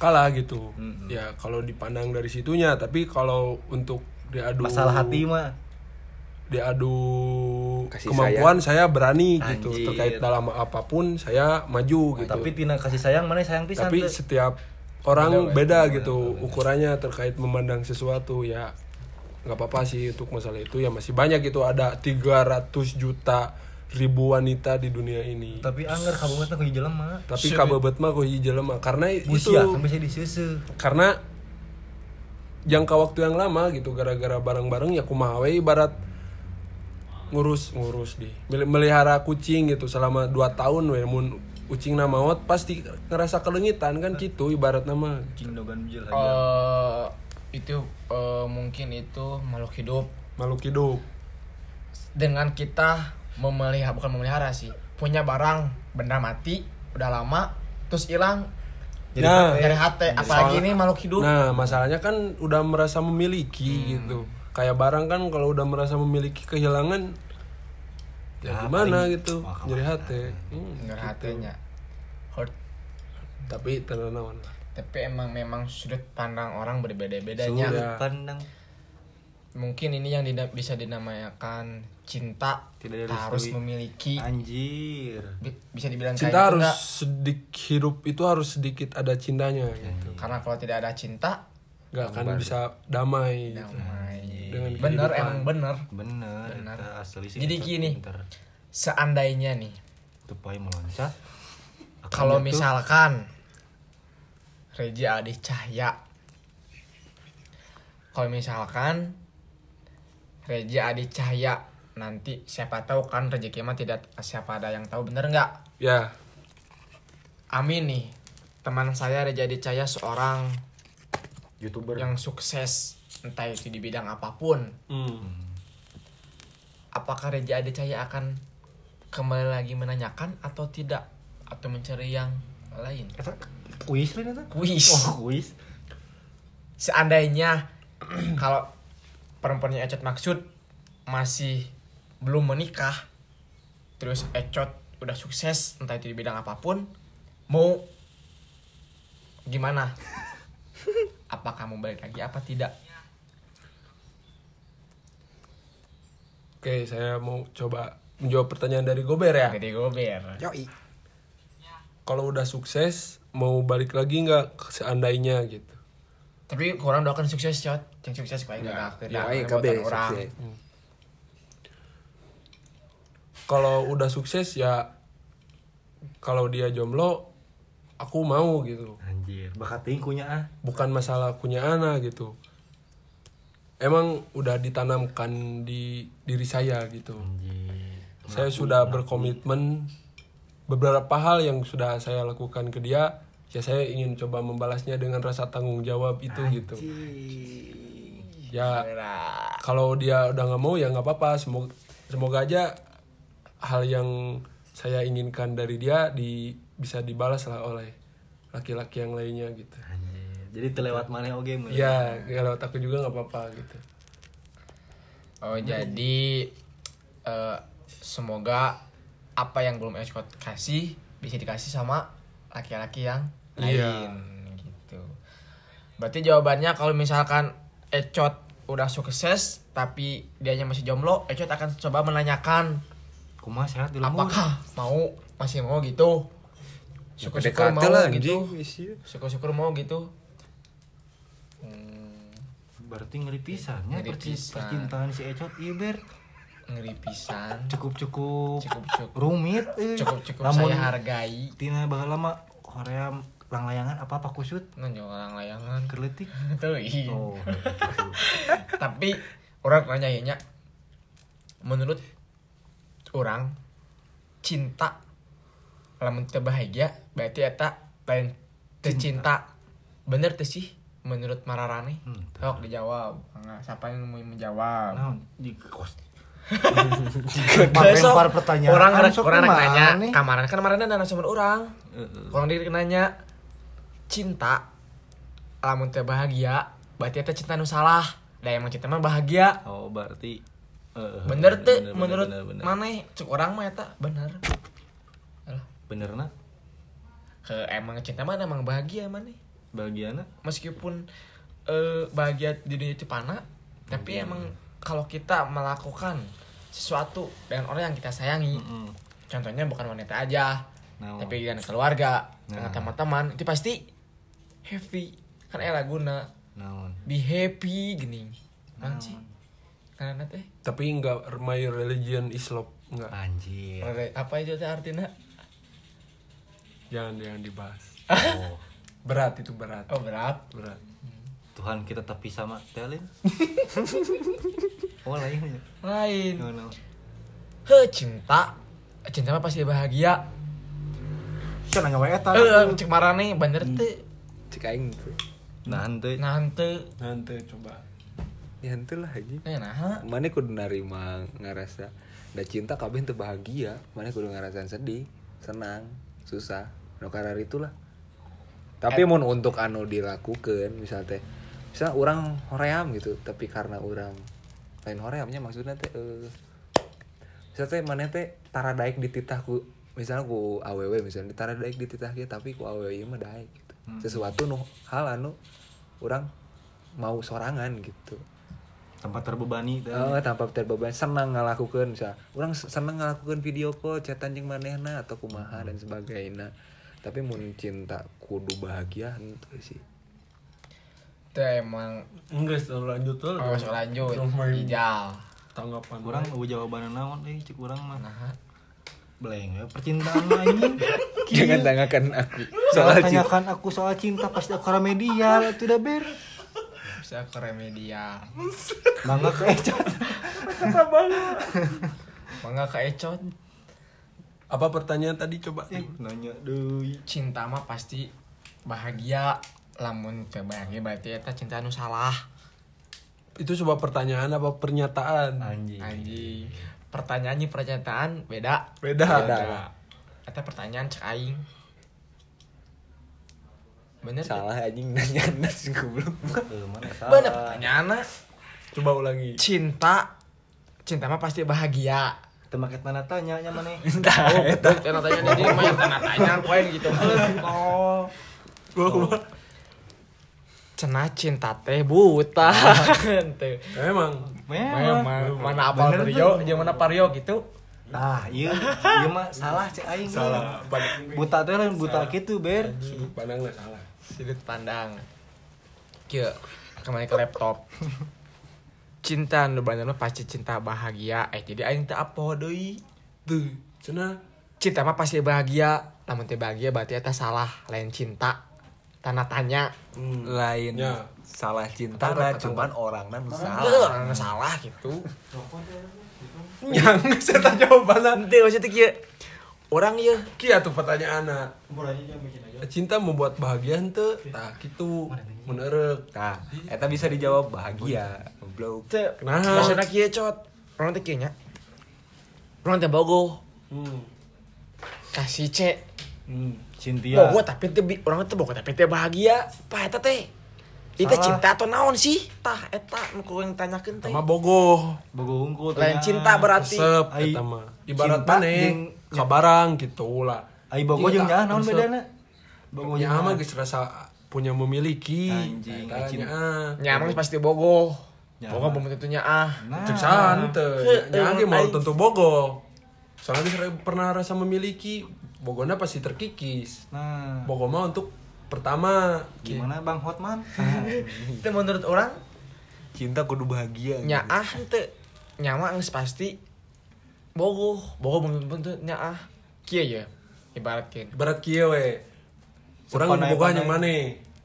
[SPEAKER 4] kalah gitu.
[SPEAKER 2] Mm-mm.
[SPEAKER 4] Ya kalau dipandang dari situnya. Tapi kalau untuk diadu
[SPEAKER 2] Masalah hati mah.
[SPEAKER 4] diadu
[SPEAKER 3] Kasih
[SPEAKER 4] kemampuan saya berani gitu
[SPEAKER 2] Anjir.
[SPEAKER 4] terkait dalam apa pun saya maju gitu.
[SPEAKER 2] Tapi tina kasih sayang mana sayang pisan.
[SPEAKER 4] tapi setiap orang beda gitu ukurannya terkait memandang sesuatu ya nggak apa-apa sih untuk masalah itu ya masih banyak gitu ada 300 juta ribu wanita di dunia ini.
[SPEAKER 2] Tapi anggar kabungan teh ku jelema.
[SPEAKER 4] tapi kabebet mah kok jelema. Karena itu
[SPEAKER 2] Busia kan bisa diseuseut.
[SPEAKER 4] karena jangka waktu yang lama gitu gara-gara bareng-bareng ya kumaha we ibarat ngurus ngurus di meli- melihara kucing gitu selama 2 tahun we mun kucing nama maut pasti ngerasa kelengitan kan gitu ibarat nama.
[SPEAKER 2] Cing dogan bijil aja.
[SPEAKER 1] Eh, itu eh, mungkin itu makhluk hidup.
[SPEAKER 4] Makhluk hidup.
[SPEAKER 1] Dengan kita memelihara bukan memelihara sih. Punya barang benda mati udah lama terus hilang.
[SPEAKER 4] Nah
[SPEAKER 1] dari hati. Apalagi ini makhluk hidup.
[SPEAKER 4] Nah masalahnya kan udah merasa memiliki gitu. Kayak barang kan kalau udah merasa memiliki kehilangan ya,
[SPEAKER 2] Ya,
[SPEAKER 4] gimana
[SPEAKER 2] paling
[SPEAKER 4] gitu?
[SPEAKER 2] Bakal
[SPEAKER 4] nyeri hati. Hmm,
[SPEAKER 1] nggak
[SPEAKER 4] gitu.
[SPEAKER 1] hatinya. Hurt.
[SPEAKER 4] Tapi lah
[SPEAKER 1] tapi emang memang sudut pandang orang berbeda-bedanya.
[SPEAKER 2] Sudut pandang.
[SPEAKER 1] mungkin ini yang dina- bisa dinamakan cinta
[SPEAKER 2] Tidak
[SPEAKER 1] harus
[SPEAKER 2] direstui.
[SPEAKER 1] memiliki
[SPEAKER 2] Anjir.
[SPEAKER 1] Bi- bisa dibilang
[SPEAKER 4] cinta
[SPEAKER 1] kayak
[SPEAKER 4] harus
[SPEAKER 1] nggak?
[SPEAKER 4] sedikit hidup itu harus sedikit ada cintanya gitu
[SPEAKER 1] karena kalau tidak ada cinta
[SPEAKER 4] nggak akan bisa damai gitu.
[SPEAKER 1] damai
[SPEAKER 4] Dengan
[SPEAKER 1] bener
[SPEAKER 4] kehidupan.
[SPEAKER 1] emang bener
[SPEAKER 2] Bener,
[SPEAKER 1] Benar.
[SPEAKER 2] eta asli sih.
[SPEAKER 1] Jadi gini.
[SPEAKER 2] pinter.
[SPEAKER 1] seandainya nih
[SPEAKER 2] Tupai meloncat.
[SPEAKER 1] kalau misalkan Reja Adi Cahya kalau misalkan Reja Adi Cahya nanti siapa tahu kan rezeki mah tidak siapa ada yang tahu bener nggak
[SPEAKER 4] ya
[SPEAKER 1] Amin nih teman saya Reja Adi Cahya seorang
[SPEAKER 2] youtuber
[SPEAKER 1] yang sukses entah itu di bidang apa pun
[SPEAKER 4] hmm.
[SPEAKER 1] apakah Reja Adi Cahya akan kembali lagi menanyakan atau tidak atau mencari yang lain
[SPEAKER 2] Eta kuis?
[SPEAKER 1] Kuis.
[SPEAKER 2] Oh, kuis.
[SPEAKER 1] seandainya kalau perempuannya Ecet maksud masih belum menikah terus ecot udah sukses entah itu di bidang apa pun mau gimana apa kamu balik lagi apa tidak
[SPEAKER 4] Oke, saya mau coba menjawab pertanyaan dari Gober ya.
[SPEAKER 1] jadi gober
[SPEAKER 3] Yoi.
[SPEAKER 4] Kalau udah sukses, mau balik lagi nggak seandainya gitu.
[SPEAKER 1] tapi kurang doakan sukses cot yang sukses kayak
[SPEAKER 3] Ya,
[SPEAKER 1] gak
[SPEAKER 3] ya, aing kabeh
[SPEAKER 1] orang
[SPEAKER 3] sukses.
[SPEAKER 4] Kalau udah sukses ya, kalau dia jomblo, aku mau gitu.
[SPEAKER 2] Anjir, bakat tingkunya ah.
[SPEAKER 4] Bukan masalah punya anak gitu. Emang udah ditanamkan di diri saya gitu.
[SPEAKER 2] Anjir.
[SPEAKER 4] Saya sudah berkomitmen beberapa hal yang sudah saya lakukan ke dia. Ya saya ingin coba membalasnya dengan rasa tanggung jawab itu gitu. Ya kalau dia udah nggak mau ya nggak apa-apa. Semoga semoga aja hal yang saya inginkan dari dia di bisa dibalas lah oleh laki-laki yang lainnya gitu.
[SPEAKER 2] Anjir. Jadi terlewat mana oge mun.
[SPEAKER 4] Ya kalau aku juga nggak apa-apa gitu.
[SPEAKER 1] oh jadi eh, semoga apa yang belum ecot kasih bisa dikasih sama laki-laki yang
[SPEAKER 4] Iya.
[SPEAKER 1] lain gitu berarti jawabannya kalau misalkan ecot udah sukses tapi dianya masih jomblo ecot akan coba menanyakan
[SPEAKER 2] Kumaha sehat di lembur.
[SPEAKER 1] apakah mau masih mau gitu? Syukur-syukur mau
[SPEAKER 3] lah
[SPEAKER 1] gitu. Syukur-syukur mau gitu. Hmm,
[SPEAKER 2] Berarti ngeri pisannya percintaan si Ecot Iber
[SPEAKER 1] ngeri pisan
[SPEAKER 2] cukup-cukup.
[SPEAKER 1] Cukup-cukup.
[SPEAKER 2] rumit eh.
[SPEAKER 1] cukup-cukup
[SPEAKER 2] Lamun
[SPEAKER 1] saya hargai.
[SPEAKER 2] Tina bakal lama. Korea lang layangan apa apa kusut.
[SPEAKER 1] Nanya orang layangan.
[SPEAKER 2] Kerletik.
[SPEAKER 1] Tuh iya.
[SPEAKER 2] oh
[SPEAKER 1] tapi orang nanya ya Nya. menurut orang cinta. Lamun teu bahagia berarti eta lain tercinta bener tuh sih menurut Mararane
[SPEAKER 2] Hmm.
[SPEAKER 1] sok dijawab. Enggak, siapa yang mau menjawab?
[SPEAKER 2] Nah di kos Lempar pertanyaan.
[SPEAKER 1] orang orang
[SPEAKER 2] ke mana
[SPEAKER 1] nanya
[SPEAKER 2] nih?
[SPEAKER 1] kamaran kan kemarin ada narasumber orang. Orang diri nanya cinta lamun teu bahagia berarti eta cinta nu salah. Da emang cinta mah bahagia.
[SPEAKER 2] Oh berarti
[SPEAKER 1] bener tuh menurut
[SPEAKER 2] bener, bener.
[SPEAKER 1] mana cuk orang mah eta bener. Alah,
[SPEAKER 2] bener na
[SPEAKER 1] ke emang cinta mah emang bahagia mana
[SPEAKER 2] bagiana
[SPEAKER 1] meskipun eh, bahagia di dunia itu panah tapi emang kalau kita melakukan sesuatu dengan orang yang kita sayangi
[SPEAKER 2] Mm-mm.
[SPEAKER 1] contohnya bukan wanita aja
[SPEAKER 2] Nah,
[SPEAKER 1] tapi dengan keluarga
[SPEAKER 2] Nah.
[SPEAKER 1] dengan teman-teman itu pasti happy. Kan era guna.
[SPEAKER 2] Naon?
[SPEAKER 1] Be happy gini. Kan sih karena teh?
[SPEAKER 4] Tapi nggak my religion is love nggak.
[SPEAKER 2] anjir.
[SPEAKER 1] Apa itu teh artinya?
[SPEAKER 4] Jangan jangan dibahas.
[SPEAKER 2] oh.
[SPEAKER 4] Berat itu berat.
[SPEAKER 1] oh berat?
[SPEAKER 4] Berat.
[SPEAKER 2] Tuhan kita tapi sama telin oh lain.
[SPEAKER 1] Lain.
[SPEAKER 2] No, no.
[SPEAKER 1] he cinta. Cinta mah pasti bahagia.
[SPEAKER 2] Kan nggak wae eta.
[SPEAKER 1] Eh cek marane bener teh.
[SPEAKER 3] Cik aing tuh.
[SPEAKER 2] nah henteu
[SPEAKER 1] nah henteu
[SPEAKER 4] Nanti coba.
[SPEAKER 3] Ya aja.
[SPEAKER 1] eh nah
[SPEAKER 3] Mana kudu narima ngerasa da cinta kabeh teu bahagia, mana kudu ngerasain sedih, senang, susah. No karar itulah. Tapi mun untuk anu dilakukan misal teh misal orang hoream gitu, tapi karena orang lain horeamnya maksudnya teh eh misal teh mana teh tara daek di titah ku misalnya ku awewe misalnya tara daek di titah kieu tapi ku awewe ieu mah daek gitu. Sesuatu nu hal anu orang mau sorangan gitu.
[SPEAKER 2] Tempat terbebani teh
[SPEAKER 3] Oh, tanpa terbeban senang ngelakukan misal. Orang senang ngelakukan video call chatan jeung manehna atau kumaha dan sebagainya. Tapi mun cinta kudu bahagia henteu sih.
[SPEAKER 1] Teh emang
[SPEAKER 4] Enggak, setelah lanjut tuh.
[SPEAKER 1] oh lanjut. ijal
[SPEAKER 4] Tanggapan.
[SPEAKER 2] kurang eueuh jawaban naon euy cik urang mah.
[SPEAKER 1] Nah.
[SPEAKER 2] Beleng we percintaan mah anjing.
[SPEAKER 3] Jangan tanyakan aku
[SPEAKER 2] Soal
[SPEAKER 3] cinta.
[SPEAKER 2] tanyakan aku soal cinta pasti aku remedial itu udah ber
[SPEAKER 1] bisa ke remedial.
[SPEAKER 2] Bangga ke ecot
[SPEAKER 1] bangga ke ecot
[SPEAKER 4] Apa pertanyaan tadi? Coba?
[SPEAKER 2] nanya deui
[SPEAKER 1] cinta mah pasti bahagia. Lamun teu bahagia berarti eta cinta nu salah.
[SPEAKER 4] Itu coba pertanyaan apa pernyataan?
[SPEAKER 2] anjing.
[SPEAKER 1] Anjing. Pertanyaannya pernyataan beda.
[SPEAKER 4] Beda.
[SPEAKER 3] Beda.
[SPEAKER 1] eta pertanyaan cek aing bener
[SPEAKER 3] salah anjing nanya goblok.
[SPEAKER 2] Eh, mana?
[SPEAKER 1] Bener
[SPEAKER 2] salah.
[SPEAKER 1] pertanyaanna
[SPEAKER 4] Coba ulangi.
[SPEAKER 1] cinta cinta mah pasti bahagia.
[SPEAKER 2] Temaket mana tanya nya mana?
[SPEAKER 1] oh betul tanda tanya dia main tanda tanya poin gitu. Oh. Cenah cinta teh buta. Teu.
[SPEAKER 4] emang
[SPEAKER 2] Memang.
[SPEAKER 1] Memang. Mana apal Rio, jeung mana Pario gitu.
[SPEAKER 2] Nah, iya, iya mah salah cek aing.
[SPEAKER 4] salah.
[SPEAKER 2] Buta teh lain buta gitu, Ber.
[SPEAKER 4] sudut pandang lah salah
[SPEAKER 1] Sudut pandang. Kieu kembali ke laptop. Cinta nu bener pasti cinta bahagia. Eh jadi aing teh apa deui?
[SPEAKER 4] tuh cina
[SPEAKER 1] Cinta mah pasti bahagia. Lamun teh bahagia berarti eta salah, lain cinta. Tanda tanya.
[SPEAKER 4] hmm.
[SPEAKER 3] lain
[SPEAKER 4] Ya.
[SPEAKER 3] salah cinta lah cuman orang nan salah
[SPEAKER 1] orang salah gitu.
[SPEAKER 4] yang saya tanya jawaban
[SPEAKER 1] Henteu maksudnya kieu. Orang ieu
[SPEAKER 4] kia tuh pertanyaan cinta membuat bahagia ente nah gitu menerek
[SPEAKER 3] nah eta bisa dijawab bahagia goblok
[SPEAKER 1] teu.
[SPEAKER 4] Kenapa?
[SPEAKER 1] Maksudna kieu cot. Orang teh nya. Orang teh bogoh.
[SPEAKER 4] hmm.
[SPEAKER 1] Kasih cek
[SPEAKER 2] Hmm, Cynthia.
[SPEAKER 1] Bogo tapi teh orang teh bogo tapi teh bahagia. Pa eta teh. Itu cinta atau naon sih? Tah eta nu yang tanyakeun teh.
[SPEAKER 4] sama bogoh
[SPEAKER 2] Bogo unggul
[SPEAKER 1] Lain cinta berarti.
[SPEAKER 4] eta mah ibarat mana kabarang gitu lah
[SPEAKER 2] Ai bogo jeung
[SPEAKER 4] Cinta,
[SPEAKER 2] nyaha naon bedana? Bogo
[SPEAKER 4] Bogonya
[SPEAKER 2] jeung
[SPEAKER 4] ama
[SPEAKER 2] nyaha.
[SPEAKER 4] geus rasa punya memiliki
[SPEAKER 2] Anjing, cinta.
[SPEAKER 4] nyaah.
[SPEAKER 1] Nyamang pasti bogo.
[SPEAKER 2] Nyaman.
[SPEAKER 1] Bogo belum tentu ah.
[SPEAKER 2] Nah.
[SPEAKER 4] Cek santai, nyaah ge mau tentu bogo. Soalnya geus pernah rasa memiliki, bogona pasti terkikis.
[SPEAKER 2] Nah,
[SPEAKER 4] Bogo mah untuk pertama
[SPEAKER 2] gimana Bang Hotman?
[SPEAKER 1] Itu menurut orang
[SPEAKER 3] cinta kudu bahagia gitu.
[SPEAKER 1] nyaah teu nyama geus pasti bogo. Bogo belum tentu nyaah. Kieu ya. Ibaratkeun.
[SPEAKER 4] ibarat kieu we. Boga
[SPEAKER 2] panai.
[SPEAKER 4] yang mana?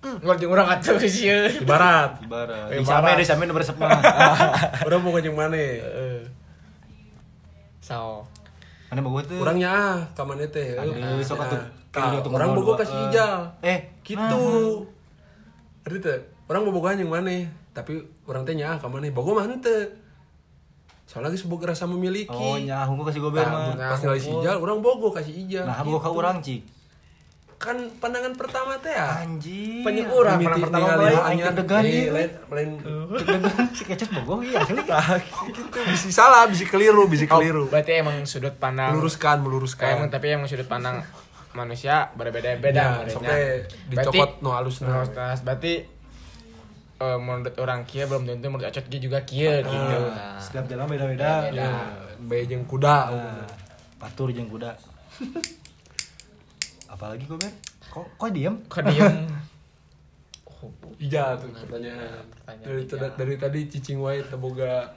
[SPEAKER 1] Hmm, ngerti urang atuh sih.
[SPEAKER 4] Ibarat.
[SPEAKER 2] Ibarat.
[SPEAKER 1] Eh,
[SPEAKER 2] Di same
[SPEAKER 1] marah.
[SPEAKER 2] di same beresep mah.
[SPEAKER 4] Urang boga yang mana?
[SPEAKER 1] Heeh. So,
[SPEAKER 2] Mana bogo teh?
[SPEAKER 4] Urang nyaah ka mana teh?
[SPEAKER 2] Aduh, sok atuh.
[SPEAKER 4] Tah,
[SPEAKER 2] Kieu tuh
[SPEAKER 4] Urang
[SPEAKER 2] ngomong
[SPEAKER 4] boga
[SPEAKER 2] dua.
[SPEAKER 4] kasih
[SPEAKER 2] Eh.
[SPEAKER 4] ijal.
[SPEAKER 2] Eh,
[SPEAKER 4] gitu Arti teh orang mau bogohan yang mana tapi orang teh nyaah ka mana bogo mah henteu soalnya geus boga rasa memiliki
[SPEAKER 2] Oh, nyaah unggul kasih gober
[SPEAKER 4] Nah,
[SPEAKER 2] mah.
[SPEAKER 4] pas ngalih si ijal orang bogo kasih ijal
[SPEAKER 2] Nah, bogo ka
[SPEAKER 4] Gitu.
[SPEAKER 2] urang cik.
[SPEAKER 4] kan pandangan pertama teh ya
[SPEAKER 2] Anjing.
[SPEAKER 1] Penyu urang
[SPEAKER 4] Mimiti
[SPEAKER 1] pernah pertama
[SPEAKER 4] anyar
[SPEAKER 2] deg-degan,
[SPEAKER 4] eh,
[SPEAKER 2] ieu.
[SPEAKER 4] lain lain
[SPEAKER 2] Deg-degan si kecet bogo iya asli.
[SPEAKER 4] gitu bisa salah bisa keliru bisa
[SPEAKER 1] Oh,
[SPEAKER 4] keliru
[SPEAKER 1] berarti emang sudut pandang
[SPEAKER 4] meluruskan meluruskan
[SPEAKER 1] emang tapi emang sudut pandang manusia berbeda-beda
[SPEAKER 4] Ya, sampai dicopot no halus
[SPEAKER 1] no halus. Berarti eh, menurut orang kia belum tentu menurut Acot Ki juga kia gitu. Nah,
[SPEAKER 2] Setiap jalan beda-beda.
[SPEAKER 1] Beda.
[SPEAKER 4] be jeung kuda
[SPEAKER 2] Nah, patur jeung kuda. Apalagi gober? Kok kok diem?
[SPEAKER 1] Kok diem? Oh,
[SPEAKER 4] ijal tuh pertanyaan
[SPEAKER 1] Pertanyaan
[SPEAKER 4] dari,
[SPEAKER 1] ijal.
[SPEAKER 4] dari tadi cicing wae teu boga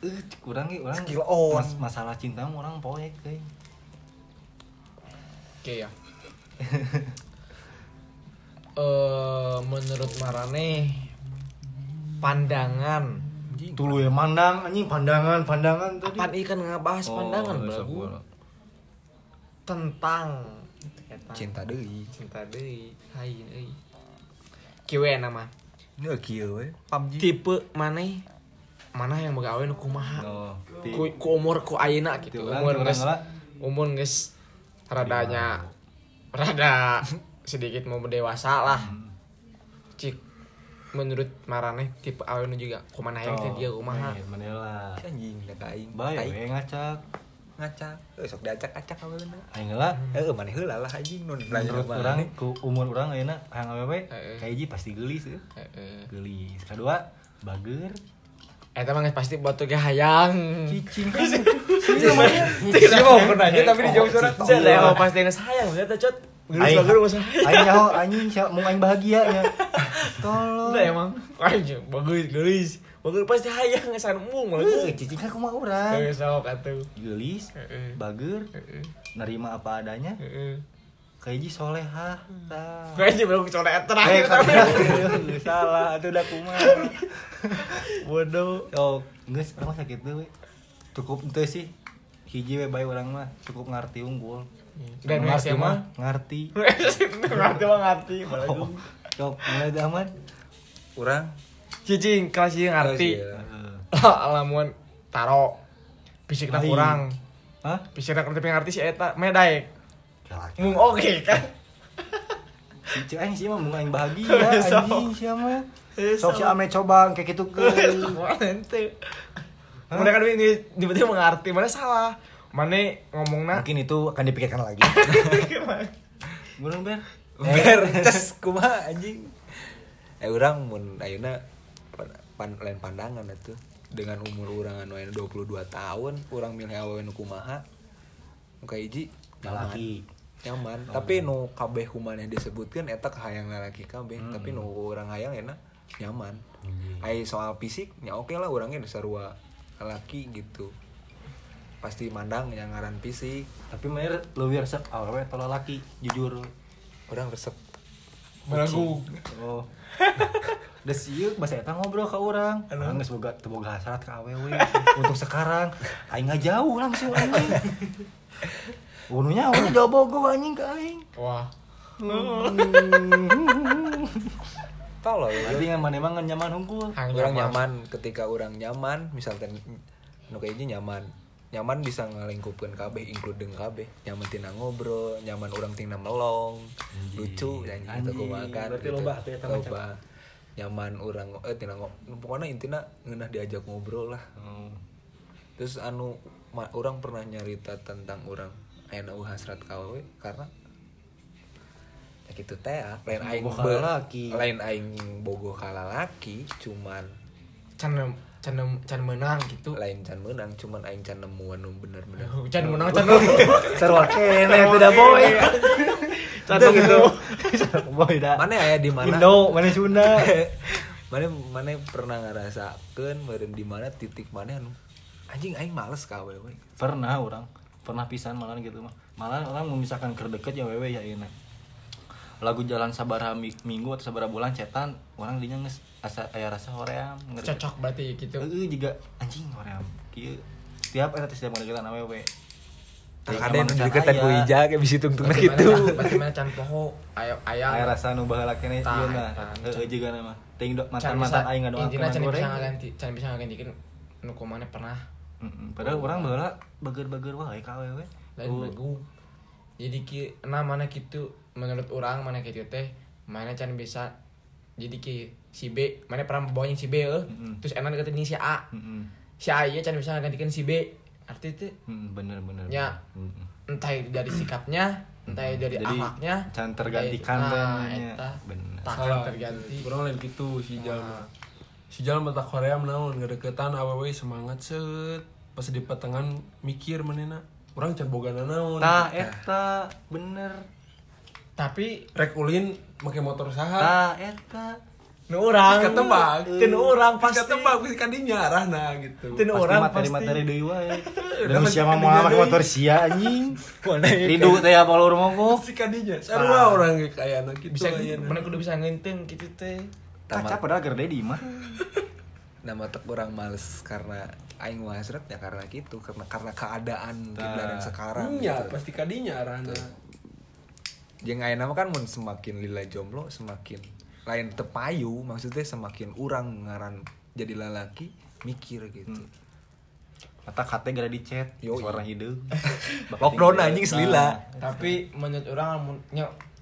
[SPEAKER 2] Eh, kurang ge urang
[SPEAKER 3] Skill on.
[SPEAKER 2] mas- masalah cinta mah urang poek euy.
[SPEAKER 1] Oke ya. Eh menurut Marane pandangan.
[SPEAKER 2] Tulu ya mandang anjing pandangan pandangan tadi.
[SPEAKER 1] Apaan ikan ngebahas
[SPEAKER 2] Oh,
[SPEAKER 1] pandangan
[SPEAKER 2] bola.
[SPEAKER 1] tentang.
[SPEAKER 3] Cinta deui
[SPEAKER 1] cinta deui hai deui kieu nama.
[SPEAKER 3] Ini kieu we PUBG
[SPEAKER 1] tipe mana mana yang begawe nu kumaha?
[SPEAKER 2] Oh,
[SPEAKER 1] ku, ku umur ku ayeuna gitu. umur geus umur geus radanya rada sedikit mau dewasa lah cik menurut marane tipe nu juga kumaha yang teh dia kumaha
[SPEAKER 2] eh, Manila.
[SPEAKER 3] anjing da ka aing
[SPEAKER 2] Bae we ngacak.
[SPEAKER 3] ngacak eh sok diacak-acak aweuna
[SPEAKER 2] Aing heula.
[SPEAKER 3] eh mana heula lah anjing nun
[SPEAKER 2] Menurut urang ku umur urang ayeuna hayang awewe
[SPEAKER 1] Heeh.
[SPEAKER 2] kayak pasti geulis euy.
[SPEAKER 1] Heeh.
[SPEAKER 2] Geulis. Kedua, bager.
[SPEAKER 1] Mah geus pasti boto ge hayang.
[SPEAKER 2] Cicing kan.
[SPEAKER 1] Tidak mau nanya tapi dijawab surat. Saya mau pasti geus hayang eta cot. Geus
[SPEAKER 2] Aing
[SPEAKER 1] hayang.
[SPEAKER 2] aing nyaho anjing mau aing bahagia ya. Tolong.
[SPEAKER 1] Udah emang. Anjing bagus geus. Bagus pasti hayang geus mung malah.
[SPEAKER 2] Eh, cicing kan kumaha urang.
[SPEAKER 1] Geus sok atuh.
[SPEAKER 2] Geulis,
[SPEAKER 1] Heeh.
[SPEAKER 2] bager, nerima apa adanya,
[SPEAKER 1] Heeh.
[SPEAKER 2] kayak ji solehah. Tah.
[SPEAKER 1] Kayaknya belum kecolek
[SPEAKER 2] Eh,
[SPEAKER 1] terakhir
[SPEAKER 2] kan salah, itu udah kumaha.
[SPEAKER 1] Bodoh.
[SPEAKER 2] Oh, geus urang sakit we. Cukup ente sih. Hiji we bae urang mah cukup ngarti unggul.
[SPEAKER 1] Dan
[SPEAKER 2] ngarti
[SPEAKER 1] SMA?
[SPEAKER 2] ngarti.
[SPEAKER 1] Ngerti mah ngerti.
[SPEAKER 2] Cok, mulai zaman.
[SPEAKER 1] Urang cicing kelas ieu ngerti.
[SPEAKER 2] Heeh.
[SPEAKER 1] Lamun taro fisikna kurang.
[SPEAKER 2] Hah?
[SPEAKER 1] Fisikna kurang tapi ngerti si eta medaek.
[SPEAKER 2] Kelak.
[SPEAKER 1] Mung oke kan.
[SPEAKER 2] Si aing sih mah mau aing bahagia
[SPEAKER 1] Sok.
[SPEAKER 2] anjing sia mah.
[SPEAKER 1] Eh,
[SPEAKER 2] Sok si ame coba kayak gitu ke.
[SPEAKER 1] Semua ente. Mana kan ini tiba-tiba mengerti mana salah. Mana ngomongna
[SPEAKER 2] mungkin itu akan dipikirkan lagi. Gunung ber.
[SPEAKER 3] Ber. Ces kumaha anjing? Eh orang mun ayeuna pan, pan- lain pandangan itu dengan umur orang anu ayeuna 22 tahun orang milih awewe nu kumaha? Nu kahiji nyaman.
[SPEAKER 2] Lalaki.
[SPEAKER 3] nyaman tapi nu kabeh kumaha yang disebutkan eta kahayang lalaki kabeh. Tapi nu orang hayang enak nyaman. Ai soal fisik ya oke lah orangnya sarua laki gitu pasti mandang yang ngaran fisik.
[SPEAKER 2] Tapi mer lebih resep awewe atau laki jujur.
[SPEAKER 3] Orang resep
[SPEAKER 1] Belagu.
[SPEAKER 2] oh. Udah siuk bahasa eta ngobrol ke orang orang geus boga teu boga hasrat ke awewe. Untuk sekarang aing jauh langsung anjing. Ununya awalnya jauh bogo anjing ke aing.
[SPEAKER 1] Wah.
[SPEAKER 3] tolol ya
[SPEAKER 2] Tapi yang mana emang nyaman hungkul
[SPEAKER 1] Hang
[SPEAKER 3] orang nyaman. ketika orang nyaman misalkan nu kayaknya nyaman nyaman bisa ngelingkupkan kabeh including kabeh nyaman tina ngobrol nyaman orang tina melong lucu dan gitu
[SPEAKER 2] Anjing.
[SPEAKER 3] kumakan
[SPEAKER 2] Berarti
[SPEAKER 3] gitu.
[SPEAKER 2] loba eta macam.
[SPEAKER 3] loba nyaman orang eh tina ngo- pokoknya intinya ngeunah diajak ngobrol lah
[SPEAKER 2] Oh.
[SPEAKER 3] terus anu ma- orang pernah nyarita tentang orang nu hasrat kawe karena ya gitu teh ah. lain aing
[SPEAKER 2] kalalaki.
[SPEAKER 3] lain aing bogoh kalalaki cuman
[SPEAKER 1] Can can can menang gitu.
[SPEAKER 3] lain can menang cuman aing can nemu anu bener-bener
[SPEAKER 1] Can menang can menang.
[SPEAKER 2] Sarwa kene tidak boy. Satu gitu. boy dah.
[SPEAKER 3] mana aya di mana
[SPEAKER 2] Indo, mana Sunda.
[SPEAKER 3] mana mana pernah ngerasakeun meureun di mana titik mana anu anjing aing males ka we we
[SPEAKER 2] Pernah orang, pernah pisan malah gitu mah. Malah orang memisahkan keur deket ya wewe ya ini. Lagu jalan sabaraha mi- minggu atau sabaraha bulan cetan, orang dinya geus asa aya rasa hoream. ngerti.
[SPEAKER 1] Cocok berarti gitu.
[SPEAKER 2] Heeh juga anjing hoream. Kieu tiap eta setiap ngadeketan awewe.
[SPEAKER 3] ada nu deketan ku ija kayak bisi tungtungna gitu
[SPEAKER 1] Berarti mana can poho ayo ayang.
[SPEAKER 2] Aya rasa nu baheula kene ieu na.
[SPEAKER 1] eta.
[SPEAKER 2] Heeh juga nama. Teuing do
[SPEAKER 1] Can
[SPEAKER 2] mantan-mantan aing ngadoakeun
[SPEAKER 1] intina can
[SPEAKER 2] goreng.
[SPEAKER 1] bisa ngaganti, can bisa ngagantikeun nu kumana pernah
[SPEAKER 2] Mm-mm. Padahal orang baheula bager-bager wae ka awewe.
[SPEAKER 1] lain begu. Jadi ki nah mana gitu menurut orang mana gitu teh mana can bisa jadi ki si B mana pernah bawain si B eh
[SPEAKER 2] Mm-mm.
[SPEAKER 1] terus enak deketin si A
[SPEAKER 2] Mm-mm.
[SPEAKER 1] si A iya can bisa ngagantikeun si B arti itu
[SPEAKER 2] Mm, bener bener.
[SPEAKER 1] Ya.
[SPEAKER 2] Mm-mm.
[SPEAKER 1] entah itu dari sikapnya entah itu dari
[SPEAKER 2] Jadi,
[SPEAKER 1] akhlaknya
[SPEAKER 2] can
[SPEAKER 1] entah
[SPEAKER 2] tergantikan
[SPEAKER 1] nah, eta.
[SPEAKER 2] Bener.
[SPEAKER 1] tak
[SPEAKER 4] salah
[SPEAKER 1] terganti
[SPEAKER 4] kurang lain gitu si jalma si jalma tak Korea menaun ngedeketan awewe semangat set pas di pertengahan mikir menena orang can boga naon
[SPEAKER 2] Tah eta bener.
[SPEAKER 1] Tapi
[SPEAKER 4] rek ulin make motor saha
[SPEAKER 2] Tah eta.
[SPEAKER 1] nu orang
[SPEAKER 4] Geus ketebak
[SPEAKER 1] teu
[SPEAKER 4] pas
[SPEAKER 1] pasti
[SPEAKER 4] ketebak pasti kadinya arahna gitu
[SPEAKER 1] teu nu
[SPEAKER 2] Pasti
[SPEAKER 1] orang pasti
[SPEAKER 2] materi-materi deui wae. Dan siapa mau ngamak motor sia anjing.
[SPEAKER 3] mana
[SPEAKER 2] Ridu teh apa lur mogok.
[SPEAKER 4] pasti kadinya sarua orang ge kaya anak gitu
[SPEAKER 1] bisa
[SPEAKER 4] ayeuna.
[SPEAKER 1] mana kudu bisa ngenteng gitu teh
[SPEAKER 2] Kaca padahal gerde di mah.
[SPEAKER 3] nama tek orang males karena aing mah hasrat ya karena gitu karena karena keadaan kita yang sekarang
[SPEAKER 4] Iya,
[SPEAKER 3] gitu.
[SPEAKER 4] pasti kadinya arahna
[SPEAKER 3] yang ayeuna mah kan mun semakin lila jomblo semakin lain tepayu maksudnya semakin orang ngaran jadi lalaki mikir gitu.
[SPEAKER 2] Mata kate gara di chat,
[SPEAKER 3] Yoi.
[SPEAKER 2] suara hideung.
[SPEAKER 3] Lockdown anjing selila.
[SPEAKER 1] tapi menurut orang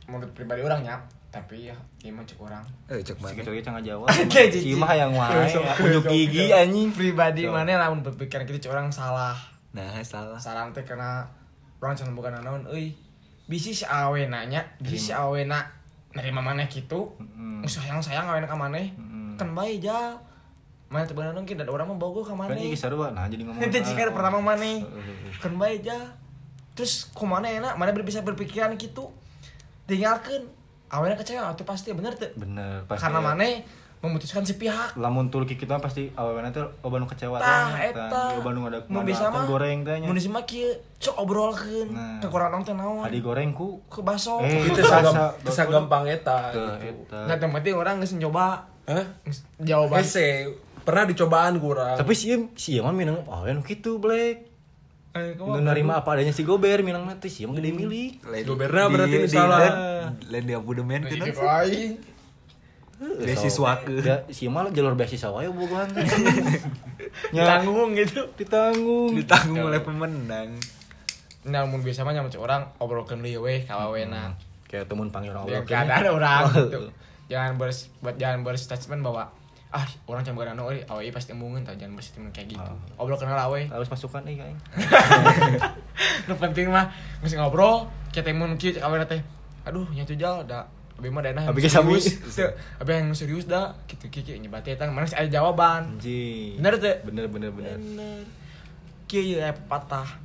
[SPEAKER 1] menurut pribadi orang nyap. Tapi ya ini mah cek orang.
[SPEAKER 3] Eh cek
[SPEAKER 2] Si
[SPEAKER 3] mana
[SPEAKER 2] kecil cenah jawab.
[SPEAKER 1] Jijik.
[SPEAKER 2] Si mah yang wae, unjuk gigi anjing.
[SPEAKER 1] pribadi mana lamun berpikiran gitu cek orang salah.
[SPEAKER 3] Nah salah.
[SPEAKER 1] Salah teh karena orang cuman bukan naon euy bisi si awe nanya bisi si awe na nerima maneh gitu
[SPEAKER 2] Mm.
[SPEAKER 1] sayang sayang awe ka maneh.
[SPEAKER 2] Mm.
[SPEAKER 1] kan bae ja. Mana teh bener nongki dan orang mah bogo ka
[SPEAKER 2] Kan
[SPEAKER 1] maneh.
[SPEAKER 2] iki sarua nah jadi ngomong.
[SPEAKER 1] Nanti jika pertama maneh.
[SPEAKER 2] Heeh.
[SPEAKER 1] kan bae ja. Terus kumana enak mana bisa berpikiran gitu tinggalkan awalnya kecewa atau pasti bener tuh
[SPEAKER 2] Bener, pasti.
[SPEAKER 1] karena maneh memutuskan sepihak
[SPEAKER 2] lamun tulki kita pasti awalnya teh loba nu kecewa
[SPEAKER 1] tah eta
[SPEAKER 2] loba nu ada
[SPEAKER 1] mau bisa mah
[SPEAKER 2] goreng teh nya.
[SPEAKER 1] mau bisa mah kieu cok obrolkeun
[SPEAKER 2] Nah.
[SPEAKER 1] kekurangan teh naon
[SPEAKER 2] Adi goreng ku
[SPEAKER 1] ke baso
[SPEAKER 2] Eh,
[SPEAKER 4] itu sagam bisa gampang eta gitu.
[SPEAKER 1] Nah, yang penting orang geus nyoba
[SPEAKER 4] Hah?
[SPEAKER 1] jawaban.
[SPEAKER 4] Hese pernah dicobaan kurang
[SPEAKER 2] Tapi si si mah minang oh nu kitu Black.
[SPEAKER 1] Eh,
[SPEAKER 2] Nu narima apa adanya si Gober minang mah teh si mah gede milik.
[SPEAKER 4] Goberna
[SPEAKER 3] di-
[SPEAKER 4] berarti salah.
[SPEAKER 3] lain- dia budemen
[SPEAKER 1] Itu
[SPEAKER 3] gitu. Beasiswa ke.
[SPEAKER 2] Ya, si mah jalur beasiswa wae bogohan teh. Nya
[SPEAKER 1] Tanggung gitu.
[SPEAKER 2] ditanggung.
[SPEAKER 3] ditanggung oleh pemenang
[SPEAKER 1] Nah, mun biasa mah nyamun orang obrolkeun deui we ka wawena.
[SPEAKER 2] Kayak temun panggil
[SPEAKER 1] Ya
[SPEAKER 2] Allah.
[SPEAKER 1] keadaan orang gitu. Jangan ber buat jangan berstatement bahwa ah orang cuma gara euy awe pasti embungeun tah jangan bersentimen kayak gitu obrol kenal awe
[SPEAKER 2] harus masukkan nih kayak
[SPEAKER 1] nu penting mah geus ngobrol kita mun kieu cek awe teh aduh nya jal da Abi mah dana
[SPEAKER 2] Abi sami.
[SPEAKER 1] Abi yang serius dah gitu kieu nyebat eta mana sih ada jawaban?
[SPEAKER 2] Anjing.
[SPEAKER 1] Bener teh?
[SPEAKER 2] bener bener bener.
[SPEAKER 1] Bener. Kieu ya patah.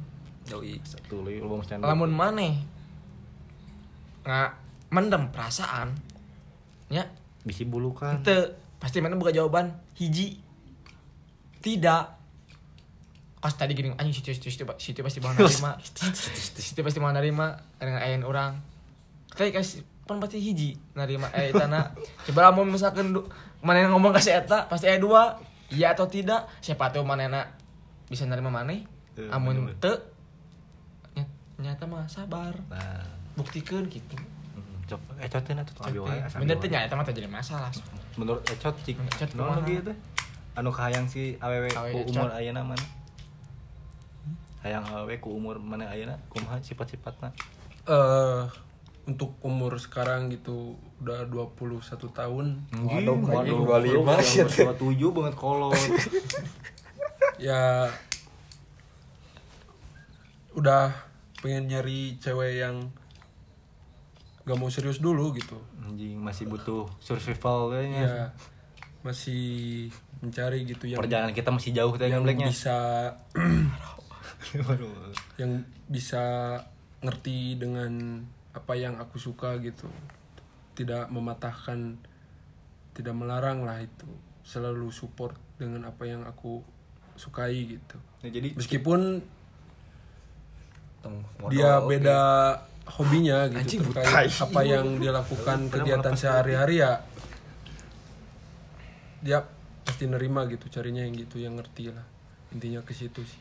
[SPEAKER 3] Yoi.
[SPEAKER 2] satu lagi lu mau
[SPEAKER 1] lamun maneh nggak mendem perasaan ya
[SPEAKER 2] bisi bulu kan.
[SPEAKER 1] Ente pasti mana buka jawaban? Hiji. Tidak. Pas tadi gini anjing situ situ situ situ pasti mau nerima. Situ pasti mau nerima dengan ayam orang. Tapi kasih pan pasti hiji. Nerima eh tanah coba mau misalkan mana yang ngomong kasih eta pasti ayat dua. Iya atau tidak siapa tahu mana bisa nerima mana
[SPEAKER 2] Eh,
[SPEAKER 1] amun te ny- nyata mah sabar.
[SPEAKER 2] Nah.
[SPEAKER 1] Buktikan gitu.
[SPEAKER 2] Cok ecot teh tuh abi wae
[SPEAKER 1] bener tuh mah teh jadi masalah.
[SPEAKER 2] Menurut ecot cik
[SPEAKER 1] Ecot kumaha?
[SPEAKER 2] lagi itu anu kahayang si awewe
[SPEAKER 1] Awewe
[SPEAKER 2] ku
[SPEAKER 1] Ecot.
[SPEAKER 2] umur ayeuna mana? Hayang awewe ku umur mana ayeuna kumaha sifat-sifatna
[SPEAKER 4] eh untuk umur sekarang gitu udah 21 tahun
[SPEAKER 2] Waduh,
[SPEAKER 3] waduh,
[SPEAKER 2] waduh,
[SPEAKER 3] 25 shit.
[SPEAKER 2] 27 banget kolot.
[SPEAKER 4] ya udah pengen nyari cewek yang gak mau serius dulu gitu
[SPEAKER 2] Anjing masih butuh survival kayaknya.
[SPEAKER 4] ya masih mencari gitu yang
[SPEAKER 2] Perjalanan kita masih jauh tadi
[SPEAKER 4] yang
[SPEAKER 2] blacknya.
[SPEAKER 4] bisa
[SPEAKER 2] Waduh.
[SPEAKER 4] yang bisa ngerti dengan apa yang aku suka gitu. Tidak mematahkan tidak melarang lah itu. Selalu support dengan apa yang aku sukai gitu.
[SPEAKER 2] Nah, jadi
[SPEAKER 4] meskipun
[SPEAKER 3] modal,
[SPEAKER 4] dia beda hobinya gitu
[SPEAKER 1] Anjing,
[SPEAKER 4] terkait
[SPEAKER 1] butai.
[SPEAKER 4] apa yang dia lakukan kegiatan sehari-hari ya dia pasti nerima gitu carinya yang gitu yang ngerti lah. Intinya ke situ sih.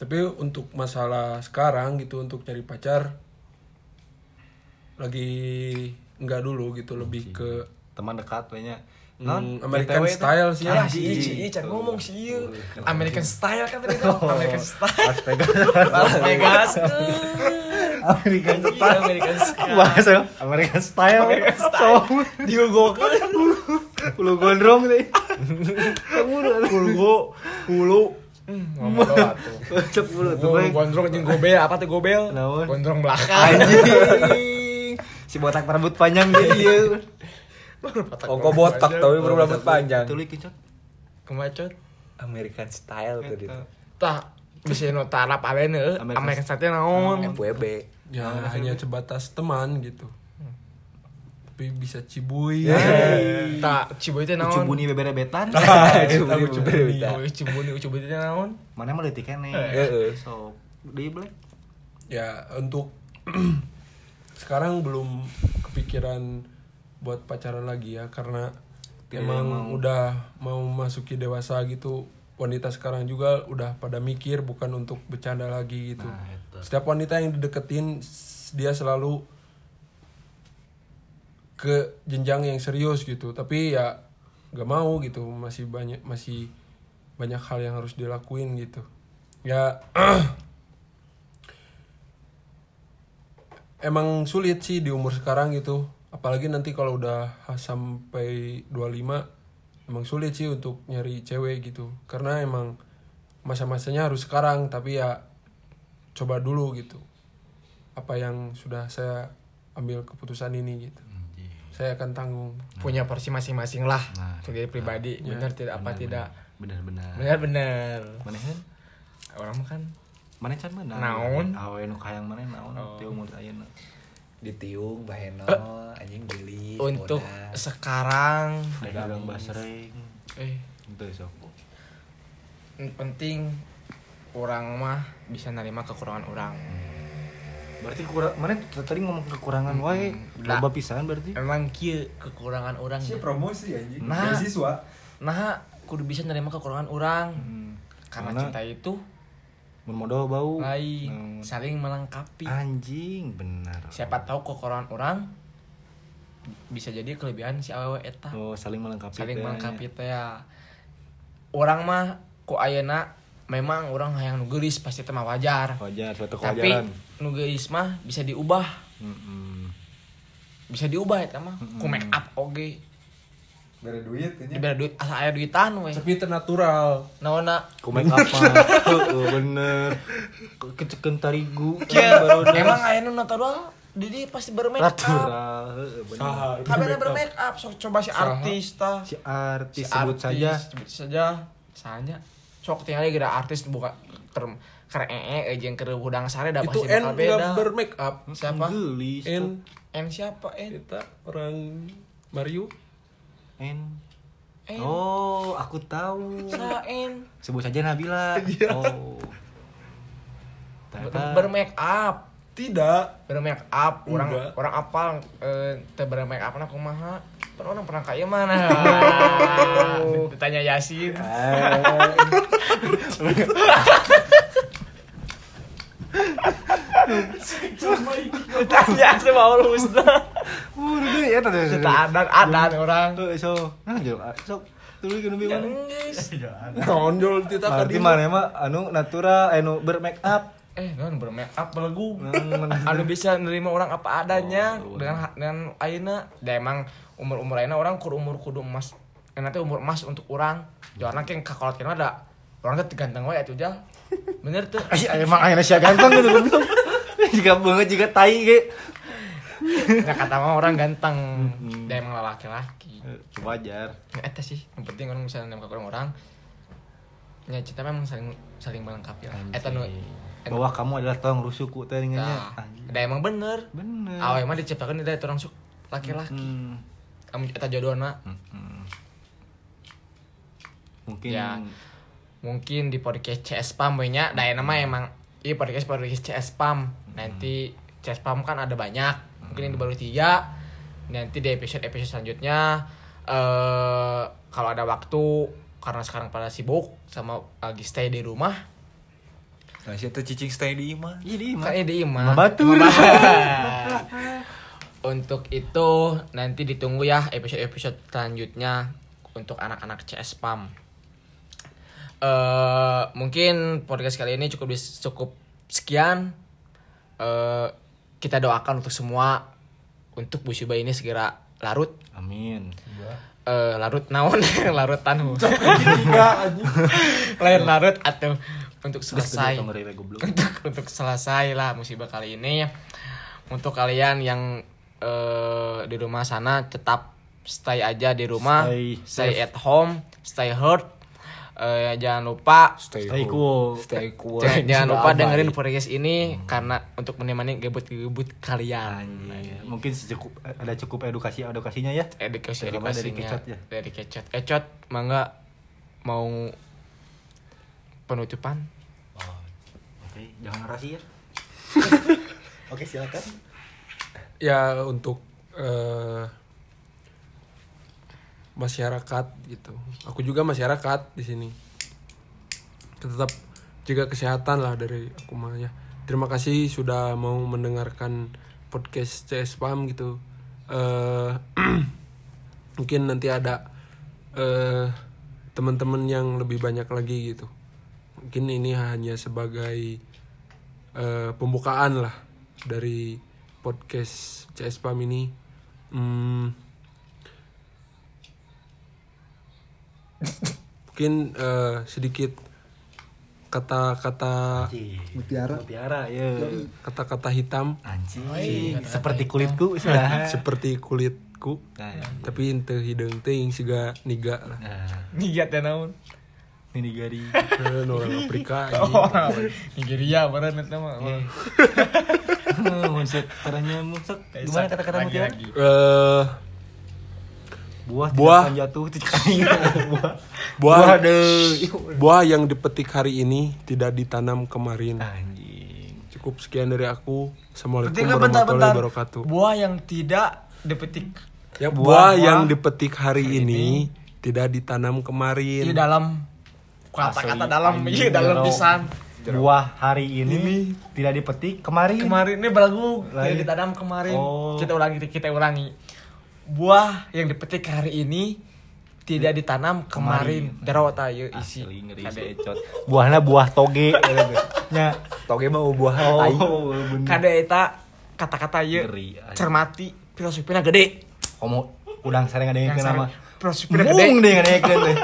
[SPEAKER 4] Tapi untuk masalah sekarang gitu untuk cari pacar lagi enggak dulu gitu lebih ke
[SPEAKER 2] teman dekat kayaknya.
[SPEAKER 4] Hmm, American style sih ya.
[SPEAKER 1] Ah, si Ici, Ici, ngomong sih ieu. American style kan tadi tuh. American style.
[SPEAKER 2] Las Vegas.
[SPEAKER 1] Las Vegas.
[SPEAKER 2] American
[SPEAKER 1] Iya,
[SPEAKER 2] style.
[SPEAKER 1] American style.
[SPEAKER 2] Bahasa American style.
[SPEAKER 1] American style. Diugokeun.
[SPEAKER 2] Hulu gondrong deh.
[SPEAKER 1] Hulu hulu. Ngomong doa tuh. Gondrong jeung gobel, apa tuh gobel? Gondrong belakang.
[SPEAKER 2] Anjing. Si botak rambut panjang dia iya.
[SPEAKER 3] Ongko botak tapi berambut panjang.
[SPEAKER 2] Tulik kicot.
[SPEAKER 1] Kemacot.
[SPEAKER 3] American style tuh itu.
[SPEAKER 1] Tah bisa nu tarap euy.
[SPEAKER 2] American
[SPEAKER 1] style naon?
[SPEAKER 3] FWB.
[SPEAKER 4] ya hanya sebatas teman gitu tapi bisa cibuy
[SPEAKER 1] Tak ciboy teh naon?
[SPEAKER 2] Ucubuni beberebetan.
[SPEAKER 3] Cibuni, cibuni.
[SPEAKER 1] Oh, Cibuni, Cibuni teh naon?
[SPEAKER 2] Mana mah leutik kene.
[SPEAKER 3] Heeh.
[SPEAKER 2] So, di black.
[SPEAKER 4] ya untuk sekarang belum kepikiran buat pacaran lagi ya karena
[SPEAKER 2] Tidak
[SPEAKER 4] emang
[SPEAKER 2] mau.
[SPEAKER 4] udah mau masuki dewasa gitu wanita sekarang juga udah pada mikir bukan untuk bercanda lagi gitu
[SPEAKER 2] Nah, itu.
[SPEAKER 4] setiap wanita yang dideketin dia selalu ke jenjang yang serius gitu tapi ya gak mau gitu masih banyak masih banyak hal yang harus dilakuin gitu ya emang sulit sih di umur sekarang gitu apalagi nanti kalau udah sampai 25 emang sulit sih untuk nyari cewek gitu karena emang masa-masanya harus sekarang tapi ya coba dulu gitu apa yang sudah saya ambil keputusan ini gitu saya akan tanggung
[SPEAKER 1] Punya porsi masing-masing lah.
[SPEAKER 2] Nah,
[SPEAKER 1] Sebagai pribadi, benar tidak apa tidak?
[SPEAKER 2] Bener-bener.
[SPEAKER 1] Benar-benar.
[SPEAKER 2] Mana kan?
[SPEAKER 1] Orang kan
[SPEAKER 2] Mana can mana?
[SPEAKER 1] Naon?
[SPEAKER 2] Awe nu kahayang mana naon?
[SPEAKER 1] Oh.
[SPEAKER 2] Ti umur ayeuna.
[SPEAKER 3] Ditiung Baheno anjing beli.
[SPEAKER 1] untuk
[SPEAKER 3] bodas.
[SPEAKER 1] sekarang
[SPEAKER 2] Dagang basreng.
[SPEAKER 1] eh
[SPEAKER 2] Itu sok.
[SPEAKER 1] yang penting orang mah bisa nerima kekurangan orang.
[SPEAKER 2] Berarti kurang mana tadi ngomong kekurangan wae.
[SPEAKER 1] Lah.
[SPEAKER 2] Loba pisan berarti.
[SPEAKER 1] Emang kieu kekurangan orang.
[SPEAKER 3] promosi anjing.
[SPEAKER 1] Nah.
[SPEAKER 3] Beasiswa.
[SPEAKER 1] Nah, kudu bisa nerima kekurangan orang.
[SPEAKER 2] Hmm.
[SPEAKER 1] Karena
[SPEAKER 2] Karena-
[SPEAKER 1] cinta itu
[SPEAKER 2] Mun modal bau.
[SPEAKER 1] lain,
[SPEAKER 2] Hmm.
[SPEAKER 1] saling melengkapi.
[SPEAKER 2] Anjing benar.
[SPEAKER 1] Siapa tahu kekurangan orang bisa jadi kelebihan si awewe eta.
[SPEAKER 2] Oh, saling melengkapi.
[SPEAKER 1] saling
[SPEAKER 2] teh.
[SPEAKER 1] melengkapi teh ya. Orang mah ku ayeuna memang orang hayang nu geulis pasti mah wajar.
[SPEAKER 2] Wajar suatu
[SPEAKER 1] Tapi
[SPEAKER 2] kewajaran.
[SPEAKER 1] nu geulis mah bisa diubah.
[SPEAKER 2] Mm-mm.
[SPEAKER 1] Bisa diubah eta mah ku make up oge.
[SPEAKER 3] Bere duit
[SPEAKER 1] diberi duit asa aya duitan we
[SPEAKER 4] tapi itu natural.
[SPEAKER 2] Make up mah. Heeh, bener. Kecekeun tarigu.
[SPEAKER 1] Cia, emang aya nu natural Didi pasti bermake up.
[SPEAKER 2] Natural heeh, bener.
[SPEAKER 1] Kabeh bermake up. sok coba si artis tah
[SPEAKER 2] si artis sebut saja.
[SPEAKER 1] sebut saja. Saja sok tinggal gara artis buka ker ker ee eh, jeung keur hudang sare da
[SPEAKER 4] itu
[SPEAKER 1] pasti
[SPEAKER 4] N
[SPEAKER 1] beda.
[SPEAKER 4] bermake up.
[SPEAKER 1] Siapa?
[SPEAKER 4] N.
[SPEAKER 1] N siapa N?
[SPEAKER 4] Kita orang Mario
[SPEAKER 2] N.
[SPEAKER 1] N.
[SPEAKER 2] Oh aku tahu.
[SPEAKER 1] N.
[SPEAKER 2] Sebut saja Nabila. Oh.
[SPEAKER 1] Ber-
[SPEAKER 2] Ternyata
[SPEAKER 1] bermake up.
[SPEAKER 4] Tidak.
[SPEAKER 1] Bermake up. Orang
[SPEAKER 4] Enggak.
[SPEAKER 1] orang apal eh teu bermake up na kumaha? Pan orang pernah kaya mana? Ditanya Yasin. Ditanya sama Allah Husna.
[SPEAKER 2] Oh, udah ya tadi.
[SPEAKER 1] kita adan adan orang.
[SPEAKER 2] Tuh, so, nah jauh, sok tuluy ke nubi mana?
[SPEAKER 1] Geus.
[SPEAKER 4] nonjol kita
[SPEAKER 2] Berarti
[SPEAKER 4] kan
[SPEAKER 2] mana mah anu natural, anu bermake up.
[SPEAKER 1] eh non bermake up belegu
[SPEAKER 2] Hmm,
[SPEAKER 1] anu bisa nerima orang apa adanya
[SPEAKER 2] Oh,
[SPEAKER 1] dengan dengan ayeuna. Da emang umur umur ayeuna orang kur umur kudu emas. Nanti umur emas untuk orang. Jangan yang kakolot kena ada. Orang tuh ganteng wae atuh jal bener tuh
[SPEAKER 2] emang ayeuna sia ganteng gitu goblok. Jika banget jika tai ge.
[SPEAKER 1] nggak kata mah orang ganteng. Da emang laki-laki
[SPEAKER 2] Wajar.
[SPEAKER 1] nggak eta sih. Yang penting orang misalnya nembak orang orang. Ya cinta memang saling saling melengkapi lah. Eta nu
[SPEAKER 2] Bahwa kamu adalah tong rusuku teh
[SPEAKER 1] Nah, da emang bener.
[SPEAKER 2] Bener.
[SPEAKER 1] awalnya mah diciptakan dari orang suk laki-laki.
[SPEAKER 2] Hmm.
[SPEAKER 1] kamu eta jodohna
[SPEAKER 2] Hmm. Mungkin
[SPEAKER 1] Ya. mungkin di podcast CS we nya da nama emang iya podcast podcast CS Spam nanti CS Spam kan ada banyak mungkin ini baru tiga nanti di episode episode selanjutnya eh kalau ada waktu karena sekarang pada sibuk sama lagi stay di rumah
[SPEAKER 3] Nah, siapa cicing stay di imah?
[SPEAKER 2] Iya di
[SPEAKER 1] di imah
[SPEAKER 2] Imah Batur.
[SPEAKER 1] Imah Batur. untuk itu nanti ditunggu ya episode episode selanjutnya untuk anak-anak CS Spam eh mungkin podcast kali ini cukup cukup sekian eh kita doakan untuk semua untuk musibah ini segera larut.
[SPEAKER 2] Amin.
[SPEAKER 1] eh larut naon? Larut tanu lain larut atau untuk selesai.
[SPEAKER 2] Tong ngerewe goblok.
[SPEAKER 1] untuk untuk selesai lah musibah kali ini. Untuk kalian yang eh, di rumah sana tetap stay aja di rumah.
[SPEAKER 2] Stay
[SPEAKER 1] stay, at home stay heard Eh, jangan lupa
[SPEAKER 3] Stay,
[SPEAKER 2] Stay
[SPEAKER 3] cool.
[SPEAKER 2] cool.
[SPEAKER 3] Stay cool.
[SPEAKER 1] jangan, jangan lupa
[SPEAKER 2] abai.
[SPEAKER 1] dengerin podcast ini karena untuk menemani gebut-gebut kalian
[SPEAKER 2] Anjir. Mungkin secukup ada cukup edukasi edukasinya ya.
[SPEAKER 1] edukasi
[SPEAKER 2] Terutama dari kecot ya.
[SPEAKER 1] dari kecot ecot mangga mau penutupan
[SPEAKER 2] Oke, jangan rahasia. Oke, silakan.
[SPEAKER 4] ya untuk eh, masyarakat gitu. Aku juga masyarakat di sini. Tetap jaga kesehatan lah dari aku mah ya. Terima kasih sudah mau mendengarkan podcast CS Pam gitu. Eh mungkin nanti ada eh teman-teman yang lebih banyak lagi gitu. Mungkin ini hanya sebagai eh, pembukaan lah dari podcast CS Pam ini. Hmm, mungkin eh, sedikit kata-kata
[SPEAKER 2] Mutiara. Mutiara, ya.
[SPEAKER 4] kata-kata hitam
[SPEAKER 2] Anjing, seperti kulitku sudah.
[SPEAKER 4] seperti kulitku
[SPEAKER 2] Nah,
[SPEAKER 4] tapi ente hidung ting siga niga lah
[SPEAKER 1] niat ya naon
[SPEAKER 2] gari.
[SPEAKER 4] Keren orang Afrika
[SPEAKER 1] Oh. Nigeria barang eta mah
[SPEAKER 2] Monset caranya musek. Gimana kata-kata mutiara?
[SPEAKER 4] Eh,
[SPEAKER 2] Buah,
[SPEAKER 4] Buah.
[SPEAKER 2] tidak akan jatuh. Buah.
[SPEAKER 4] buah. Buah. Yang dipetik hari ini tidak ditanam kemarin.
[SPEAKER 2] Anjing.
[SPEAKER 4] cukup sekian dari aku. Assalamualaikum
[SPEAKER 1] Bentar, bentar,
[SPEAKER 4] warahmatullahi wabarakatuh.
[SPEAKER 1] Buah yang tidak dipetik.
[SPEAKER 4] Ya buah,
[SPEAKER 1] buah-
[SPEAKER 4] yang
[SPEAKER 1] buah
[SPEAKER 4] dipetik hari ini tidak ditanam kemarin.
[SPEAKER 1] di dalam kata-kata dalam
[SPEAKER 2] anjing,
[SPEAKER 1] iya dalam pisan.
[SPEAKER 2] Buah hari ini, tidak dipetik kemarin.
[SPEAKER 1] kemarin ini belagu
[SPEAKER 2] Lain.
[SPEAKER 1] yang ditanam kemarin.
[SPEAKER 2] Oh.
[SPEAKER 1] kita ulangi kita ulangi buah yang dipetik hari ini tidak ditanam kemarin darawat ayo isi Kade.
[SPEAKER 2] secot. Buahnya buah toge. Nya.
[SPEAKER 3] Toge mah buah.
[SPEAKER 2] Oh,
[SPEAKER 1] kade eta kata-kata
[SPEAKER 2] anjing.
[SPEAKER 1] cermati filosofina gede
[SPEAKER 2] Komo udang sering ada yang
[SPEAKER 1] Yang
[SPEAKER 2] nama
[SPEAKER 1] sare- filosofi gede
[SPEAKER 2] Mung deh nganekeun teh.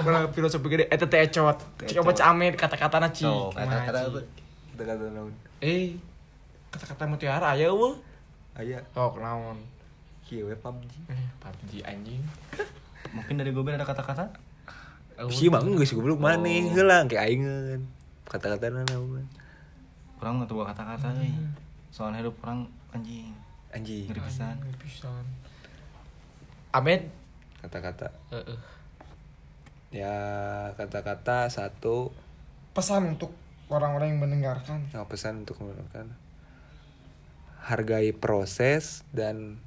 [SPEAKER 1] Bener, filosofi gede eta teh ecot coba came kata-katana ci
[SPEAKER 2] kata-kata.
[SPEAKER 3] Kata-kata naon?
[SPEAKER 1] eh kata-kata mutiara aya eueuh
[SPEAKER 3] Aya
[SPEAKER 1] oh naon
[SPEAKER 3] kieu we PUBG.
[SPEAKER 1] eh PUBG anjing
[SPEAKER 2] Mungkin dari gober ada kata-kata?
[SPEAKER 3] Si mah geus goblok maneh heula kayak aingeun. Kata-kata naon?
[SPEAKER 2] Kurang atau gua kata-kata euy. Soalnya hidup orang anjing.
[SPEAKER 3] Anjing.
[SPEAKER 2] Ngeri pisan.
[SPEAKER 1] Ngeri pisan Ahmed
[SPEAKER 3] Kata-kata.
[SPEAKER 1] Heeh.
[SPEAKER 3] Ya kata-kata satu
[SPEAKER 1] pesan untuk orang-orang yang mendengarkan
[SPEAKER 3] Nah, pesan untuk melakukan hargai proses dan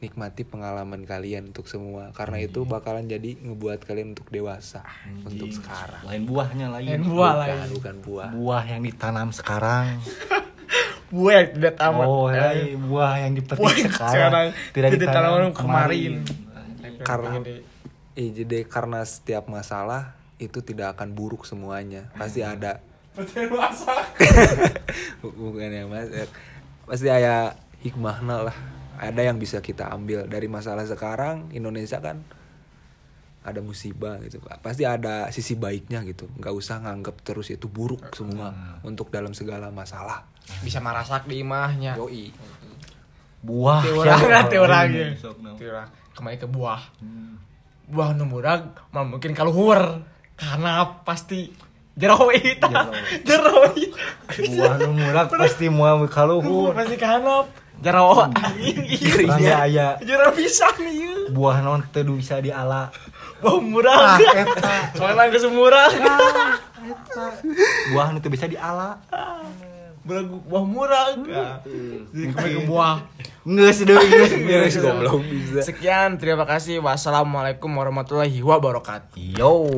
[SPEAKER 3] nikmati pengalaman kalian untuk semua. Karena itu bakalan jadi ngebuat kalian untuk dewasa. Untuk sekarang.
[SPEAKER 2] Lain buahnya lain.
[SPEAKER 1] Lain buah
[SPEAKER 3] bukan,
[SPEAKER 1] lain.
[SPEAKER 3] bukan buah.
[SPEAKER 2] Buah yang ditanam sekarang.
[SPEAKER 1] buah yang tidak tamat.
[SPEAKER 2] Oh, ya,
[SPEAKER 1] Eh,
[SPEAKER 2] buah yang dipetik
[SPEAKER 1] buah
[SPEAKER 2] sekarang.
[SPEAKER 1] sekarang
[SPEAKER 2] Tidak ditanam
[SPEAKER 1] ditanam kemarin.
[SPEAKER 3] Karena-
[SPEAKER 1] Gede.
[SPEAKER 3] eh, jadi karena setiap masalah itu tidak akan buruk semuanya. Pasti ada. Bukan yang mas. Pasti ada hikmahnya lah ada yang bisa kita ambil. Dari masalah sekarang Indonesia kan ada musibah gitu pasti ada sisi baiknya gitu. Nggak usah nganggap terus itu buruk semua untuk dalam segala masalah.
[SPEAKER 1] Bisa marasak di imahnya.
[SPEAKER 3] Yoi.
[SPEAKER 2] Buah.
[SPEAKER 1] Ti urang
[SPEAKER 2] yang-
[SPEAKER 1] ti urang ge.
[SPEAKER 2] Sok, no.
[SPEAKER 1] Ti urang. kembali ke buah.
[SPEAKER 2] Hmm.
[SPEAKER 1] buah nu murag mah mungkin kaluhur karena pasti jero itu jero
[SPEAKER 2] Buah nu murah pasti mau kaluhur.
[SPEAKER 1] pasti kanap jero
[SPEAKER 2] Urang
[SPEAKER 1] iya.
[SPEAKER 2] Aya.
[SPEAKER 1] Jero bisa nih
[SPEAKER 2] buah non teu bisa diala.
[SPEAKER 1] buah murag
[SPEAKER 2] Ah,
[SPEAKER 1] soalnya ke semurah
[SPEAKER 2] Buah nu teu bisa diala.
[SPEAKER 1] buah buah jadi kembali ke buah.
[SPEAKER 2] Geus.
[SPEAKER 3] Beres goblok bisa.
[SPEAKER 1] Sekian terima kasih. Wassalamualaikum warahmatullahi wabarakatuh.
[SPEAKER 2] Yo.